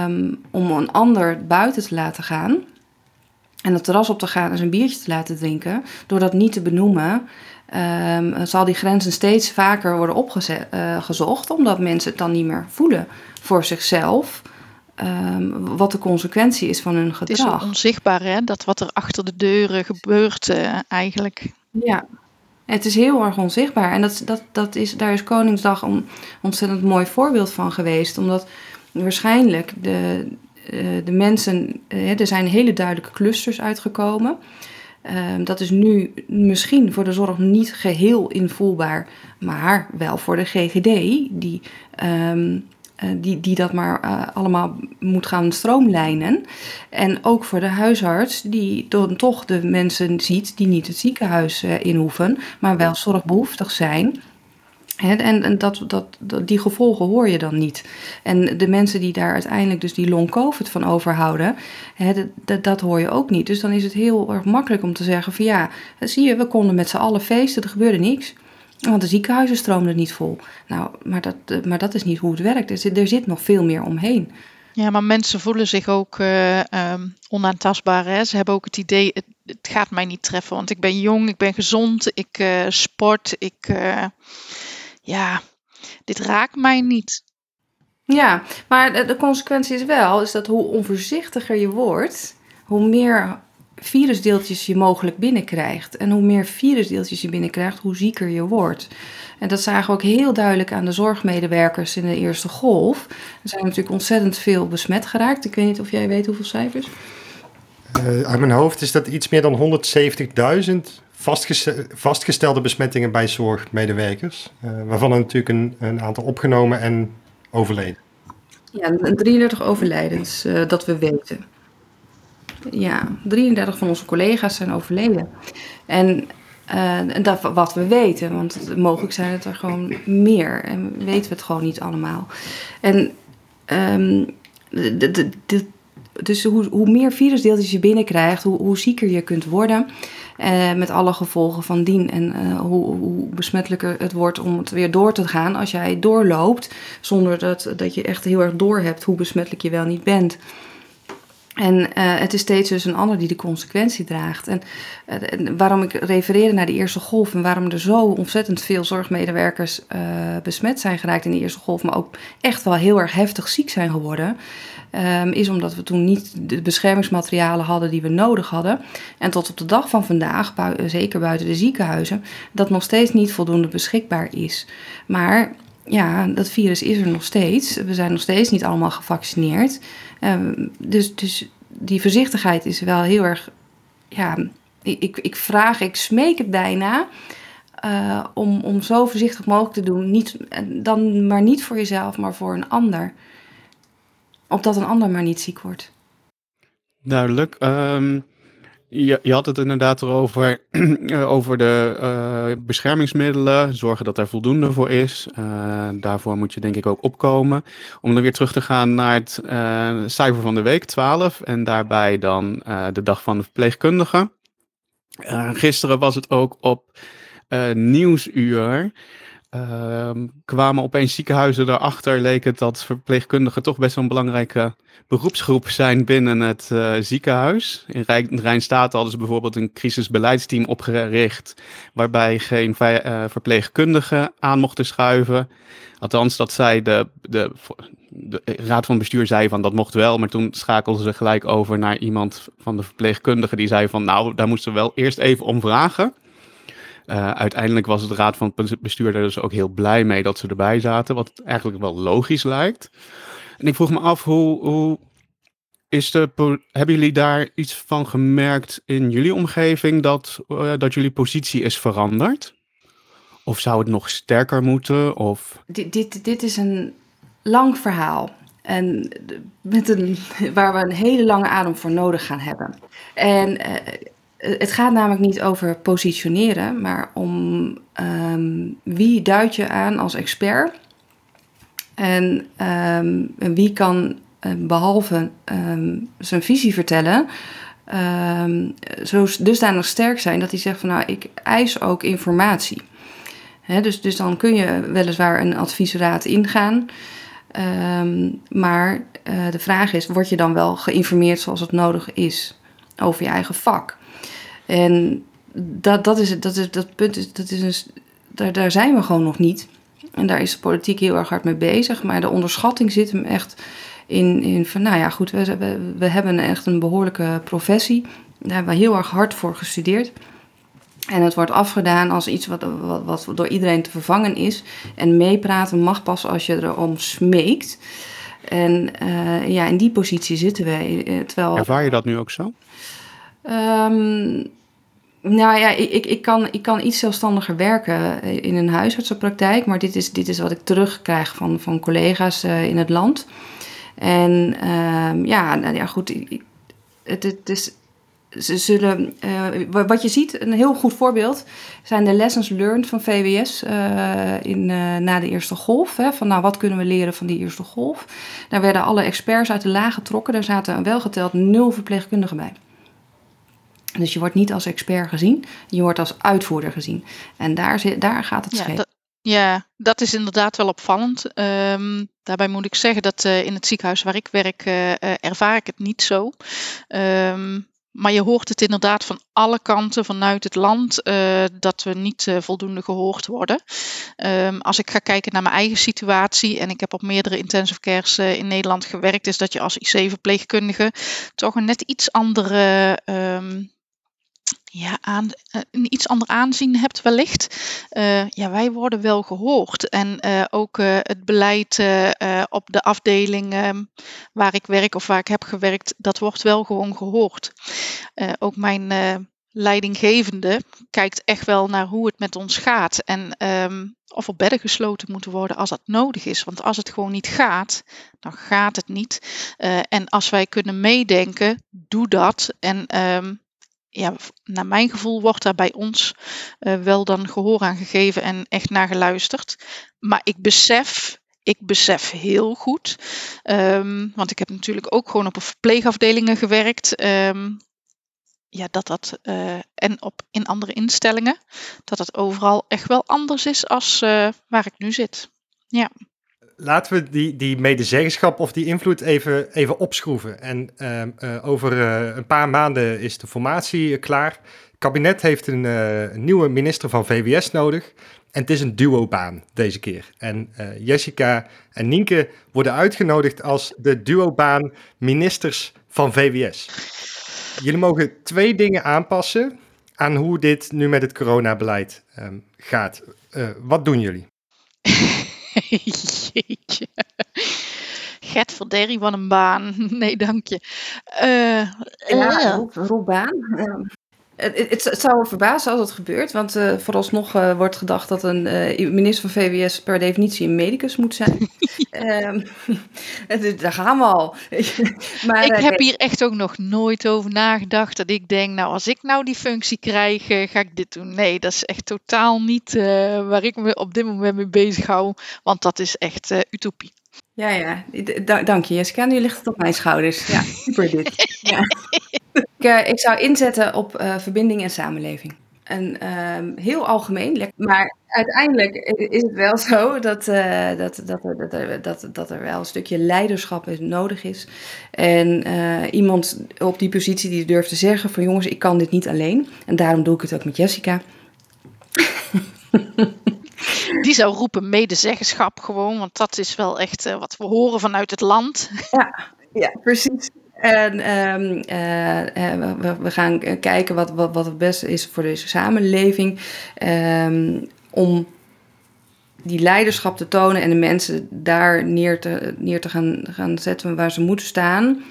Speaker 4: um, om een ander buiten te laten gaan en het terras op te gaan en zijn biertje te laten drinken, door dat niet te benoemen, um, zal die grenzen steeds vaker worden opgezocht, uh, omdat mensen het dan niet meer voelen voor zichzelf. Um, wat de consequentie is van hun gedrag.
Speaker 5: Het is onzichtbaar, hè? Dat wat er achter de deuren gebeurt, uh, eigenlijk.
Speaker 4: Ja, het is heel erg onzichtbaar. En dat, dat, dat is, daar is Koningsdag een ontzettend mooi voorbeeld van geweest. Omdat waarschijnlijk de, uh, de mensen, uh, er zijn hele duidelijke clusters uitgekomen. Uh, dat is nu misschien voor de zorg niet geheel invoelbaar, maar wel voor de GGD, die, um, die, die dat maar allemaal moet gaan stroomlijnen. En ook voor de huisarts, die dan toch de mensen ziet die niet het ziekenhuis in hoeven, maar wel zorgbehoeftig zijn. en, en dat, dat, die gevolgen hoor je dan niet. En de mensen die daar uiteindelijk dus die long-covid van overhouden, dat, dat, hoor je ook niet. Dus dan is het heel erg makkelijk om te zeggen van ja, zie je, we konden met z'n allen feesten, er gebeurde niks. Want de ziekenhuizen stroomden niet vol. Nou, maar dat, maar dat is niet hoe het werkt. Er zit, er zit nog veel meer omheen.
Speaker 5: Ja, maar mensen voelen zich ook uh, um, onaantastbaar. Hè? Ze hebben ook het idee, het, het, gaat mij niet treffen, want ik ben jong, ik ben gezond, ik uh, sport, ik, uh, ja, dit raakt mij niet.
Speaker 4: Ja, maar de, de, consequentie is wel, is dat hoe onvoorzichtiger je wordt, hoe meer virusdeeltjes je mogelijk binnenkrijgt. En hoe meer virusdeeltjes je binnenkrijgt, hoe zieker je wordt. En dat zagen we ook heel duidelijk aan de zorgmedewerkers in de eerste golf. Er zijn natuurlijk ontzettend veel besmet geraakt. Ik weet niet of jij weet hoeveel cijfers.
Speaker 2: Uh, uit mijn hoofd is dat iets meer dan 170.000 vastgestelde besmettingen bij zorgmedewerkers. Uh, waarvan er natuurlijk een, een, aantal opgenomen en overleden.
Speaker 4: Ja, 33 overlijdens, uh, dat we weten. Ja, 33 van onze collega's zijn overleden. En en dat wat we weten, want mogelijk zijn het er gewoon meer en weten we het gewoon niet allemaal. En de, dus hoe, hoe meer virusdeeltjes je binnenkrijgt, hoe, hoe zieker je kunt worden. Uh, met alle gevolgen van dien. En uh, hoe, hoe besmettelijker het wordt om het weer door te gaan als jij doorloopt. Zonder dat, dat je echt heel erg door hebt hoe besmettelijk je wel niet bent. En uh, het is steeds dus een ander die de consequentie draagt. En, en, waarom ik refereerde naar de eerste golf en waarom er zo ontzettend veel zorgmedewerkers uh, besmet zijn geraakt in de eerste golf, maar ook echt wel heel erg heftig ziek zijn geworden, um, is omdat we toen niet de beschermingsmaterialen hadden die we nodig hadden. En tot op de dag van vandaag, zeker buiten de ziekenhuizen, dat nog steeds niet voldoende beschikbaar is. Maar ja, dat virus is er nog steeds. We zijn nog steeds niet allemaal gevaccineerd. Um, dus, dus die voorzichtigheid is wel heel erg. Ja, ik, ik vraag, ik smeek het bijna. Uh, om, om zo voorzichtig mogelijk te doen. Niet, dan maar niet voor jezelf, maar voor een ander. Opdat een ander maar niet ziek wordt.
Speaker 3: Duidelijk. Um, je, je, had het inderdaad erover over de uh, beschermingsmiddelen, zorgen dat er voldoende voor is. Uh, daarvoor moet je denk ik ook opkomen. Om dan weer terug te gaan naar het uh, cijfer van de week 12 en daarbij dan de dag van de verpleegkundige. gisteren was het ook op Nieuwsuur. Uh, kwamen opeens ziekenhuizen erachter, leek het dat verpleegkundigen toch best wel een belangrijke beroepsgroep zijn binnen het uh, ziekenhuis. In Rijn, hadden ze bijvoorbeeld een crisisbeleidsteam opgericht, waarbij geen uh, verpleegkundigen aan mochten schuiven. Althans, dat zei de, de, de, raad van bestuur zei van dat mocht wel, maar toen schakelden ze gelijk over naar iemand van de verpleegkundigen die zei van nou, daar moesten we wel eerst even om vragen. Uh, uiteindelijk was het raad van bestuur daar dus ook heel blij mee dat ze erbij zaten, wat eigenlijk wel logisch lijkt. En ik vroeg me af, hoe, is de, hebben jullie daar iets van gemerkt in jullie omgeving dat, uh, dat jullie positie is veranderd? Of zou het nog sterker moeten? Of...
Speaker 4: Dit, dit, dit is een lang verhaal. En met een, waar we een hele lange adem voor nodig gaan hebben. En uh, het gaat namelijk niet over positioneren, maar om um, wie duid je aan als expert en, en wie kan uh, behalve um, zijn visie vertellen, um, zo dusdanig sterk zijn dat hij zegt van nou ik eis ook informatie. Dus, dus dan kun je weliswaar een adviesraad ingaan. maar uh, de vraag is, word je dan wel geïnformeerd zoals het nodig is over je eigen vak? En dat, dat, is, dat, is, dat punt is, dat is een, daar, daar zijn we gewoon nog niet. En daar is de politiek heel erg hard mee bezig. Maar de onderschatting zit hem echt in, in van, nou ja, goed, we, we, we hebben echt een behoorlijke professie. Daar hebben we heel erg hard voor gestudeerd. En het wordt afgedaan als iets wat, wat, wat door iedereen te vervangen is. En meepraten mag pas als je erom smeekt. En uh, ja, in die positie zitten wij. Eh, terwijl...
Speaker 3: Ervaar je dat nu ook zo?
Speaker 4: Um, nou ja, ik, ik, kan, ik kan iets zelfstandiger werken in een huisartsenpraktijk, maar dit is, dit is wat ik terugkrijg van, van collega's uh, in het land. En uh, ja, nou ja, goed, het, het is, ze zullen, uh, wat je ziet, een heel goed voorbeeld, zijn de lessons learned van VWS in, na de eerste golf. Hè, van nou, wat kunnen we leren van die eerste golf? Daar werden alle experts uit de laag getrokken, daar zaten welgeteld nul verpleegkundigen bij. Dus je wordt niet als expert gezien, je wordt als uitvoerder gezien. En daar, zit, daar gaat het
Speaker 5: ja,
Speaker 4: scheef.
Speaker 5: Ja, dat is inderdaad wel opvallend. Ehm, daarbij moet ik zeggen dat uh, in het ziekenhuis waar ik werk, uh, ervaar ik het niet zo. Um, maar je hoort het inderdaad van alle kanten vanuit het land uh, dat we niet uh, voldoende gehoord worden. Um, als ik ga kijken naar mijn eigen situatie en ik heb op meerdere intensive cares uh, in Nederland gewerkt, is dat je als IC-verpleegkundige toch een net iets andere um, ja, aan, uh, een iets ander aanzien hebt wellicht. Uh, ja, wij worden wel gehoord. En uh, ook het beleid op de afdeling ehm, waar ik werk of waar ik heb gewerkt, dat wordt wel gewoon gehoord. ook mijn leidinggevende kijkt echt wel naar hoe het met ons gaat. En um, of er bedden gesloten moeten worden als dat nodig is. Want als het gewoon niet gaat, dan gaat het niet. en als wij kunnen meedenken, doe dat. En um, ja, naar mijn gevoel wordt daar bij ons uh, wel dan gehoor aan gegeven en echt naar geluisterd. Maar ik besef, ik besef heel goed, um, want ik heb natuurlijk ook gewoon op verpleegafdelingen gewerkt. Um, ja, dat dat, uh, en op, in andere instellingen, dat dat overal echt wel anders is als uh, waar ik nu zit. Ja
Speaker 2: laten we die, die medezeggenschap of die invloed even, even opschroeven. En uh, uh, over uh, een paar maanden is de formatie klaar. Het kabinet heeft een, nieuwe minister van VWS nodig. En het is een duobaan deze keer. En Jessica en Nienke worden uitgenodigd als de duobaan ministers van VWS. Jullie mogen twee dingen aanpassen aan hoe dit nu met het coronabeleid um, gaat. wat doen jullie?
Speaker 5: Jeetje. Verderrie van een baan. Nee, dank je. Uh,
Speaker 4: ja, uh. roepbaan. Het, het, het, zou me verbazen als het gebeurt, want uh, vooralsnog uh, wordt gedacht dat een uh, minister van VWS per definitie een medicus moet zijn. um, daar gaan we al.
Speaker 5: maar, ik heb hier echt ook nog nooit over nagedacht dat ik denk, nou als ik nou die functie krijg, ga ik dit doen. Nee, dat is echt totaal niet waar ik me op dit moment mee bezig hou, want dat is echt utopie.
Speaker 4: Ja, ja. Dank je Jessica. Nu ligt het op mijn schouders. Ja, super dit. Ja. ik, uh, ik, zou inzetten op uh, verbinding en samenleving. En uh, heel algemeen, maar uiteindelijk is het wel zo dat, uh, dat, dat, er, dat, er, dat, dat er wel een stukje leiderschap nodig is. En iemand op die positie die durft te zeggen van jongens, ik kan dit niet alleen. En daarom doe ik het ook met Jessica.
Speaker 5: Die zou roepen medezeggenschap gewoon, want dat is wel echt uh, wat we horen vanuit het land.
Speaker 4: Ja, ja precies. En um, uh, we, we, gaan kijken wat, wat, het beste is voor deze samenleving. Um, om die leiderschap te tonen en de mensen daar neer te, neer te gaan, gaan zetten waar ze moeten staan.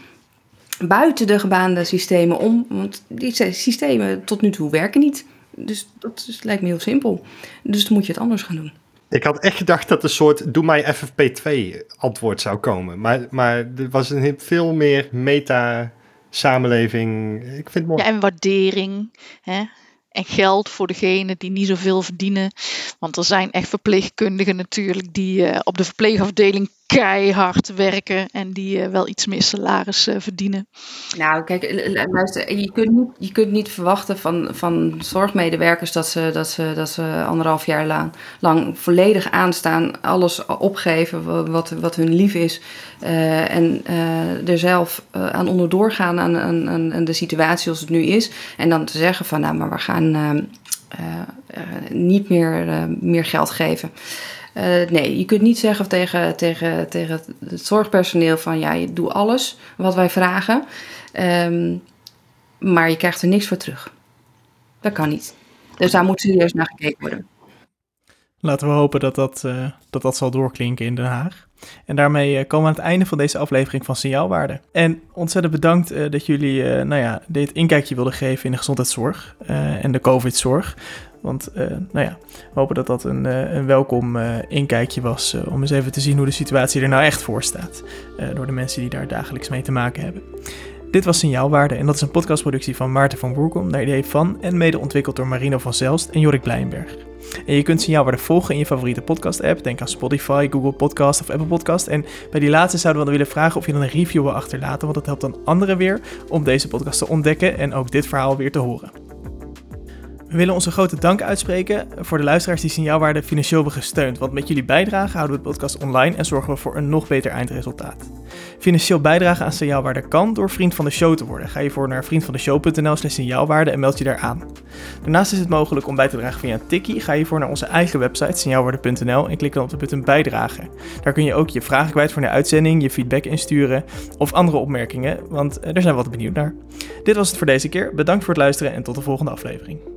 Speaker 4: Buiten de gebaande systemen om. Want die systemen tot nu toe werken niet. Dus dat is, lijkt me heel simpel. Dus dan moet je het anders gaan doen.
Speaker 2: Ik had echt gedacht dat een soort doe mij FFP2 antwoord zou komen. Maar, maar er was een veel meer meta samenleving. Ik vind het mooi.
Speaker 5: Ja, en waardering. Hè? En geld voor degenen die niet zoveel verdienen. Want er zijn echt verpleegkundigen natuurlijk die uh, op de verpleegafdeling keihard werken en die uh, wel iets meer salaris uh, verdienen.
Speaker 4: Nou, kijk, luister, je kunt niet, je kunt niet verwachten van, van zorgmedewerkers dat ze, dat, ze, dat ze anderhalf jaar lang, lang volledig aanstaan, alles opgeven wat, wat hun lief is en er zelf aan onderdoor gaan aan, aan, aan, de situatie zoals het nu is. En dan te zeggen van, nou, maar we gaan niet meer, meer geld geven. Uh, nee, je kunt niet zeggen tegen, tegen, tegen het zorgpersoneel van ja, je doet alles wat wij vragen, um, maar je krijgt er niks voor terug. Dat kan niet. Dus daar moet serieus naar gekeken worden.
Speaker 1: Laten we hopen dat dat, uh, dat, dat zal doorklinken in Den Haag. En daarmee uh, komen we aan het einde van deze aflevering van Signaalwaarde. En ontzettend bedankt dat jullie nou ja, dit inkijkje wilden geven in de gezondheidszorg en de COVID-zorg. Want uh, nou ja, we hopen dat dat een, uh, een welkom uh, inkijkje was om eens even te zien hoe de situatie er nou echt voor staat. door de mensen die daar dagelijks mee te maken hebben. Dit was Signaalwaarde en dat is een podcastproductie van Maarten van Boerkom naar idee van en mede ontwikkeld door Marino van Zelst en Jorik Blijnberg. En je kunt Signaalwaarde volgen in je favoriete podcast-app. Denk aan Spotify, Google Podcast of Apple Podcast. En bij die laatste zouden we dan willen vragen of je dan een review wil achterlaten, want dat helpt dan anderen weer om deze podcast te ontdekken en ook dit verhaal weer te horen. We willen onze grote dank uitspreken voor de luisteraars die signaalwaarde financieel hebben gesteund. Want met jullie bijdrage houden we de podcast online en zorgen we voor een nog beter eindresultaat. Financieel bijdragen aan signaalwaarde kan door vriend van de show te worden. Ga je voor naar vriendvandeshow.nl slash signaalwaarde en meld je daar aan. Daarnaast is het mogelijk om bij te dragen via tikkie. Ga je voor naar onze eigen website signaalwaarde.nl en klik dan op de button bijdragen. Daar kun je ook je vragen kwijt voor de uitzending, je feedback insturen of andere opmerkingen, want eh, daar zijn we wat benieuwd naar. Dit was het voor deze keer. Bedankt voor het luisteren en tot de volgende aflevering.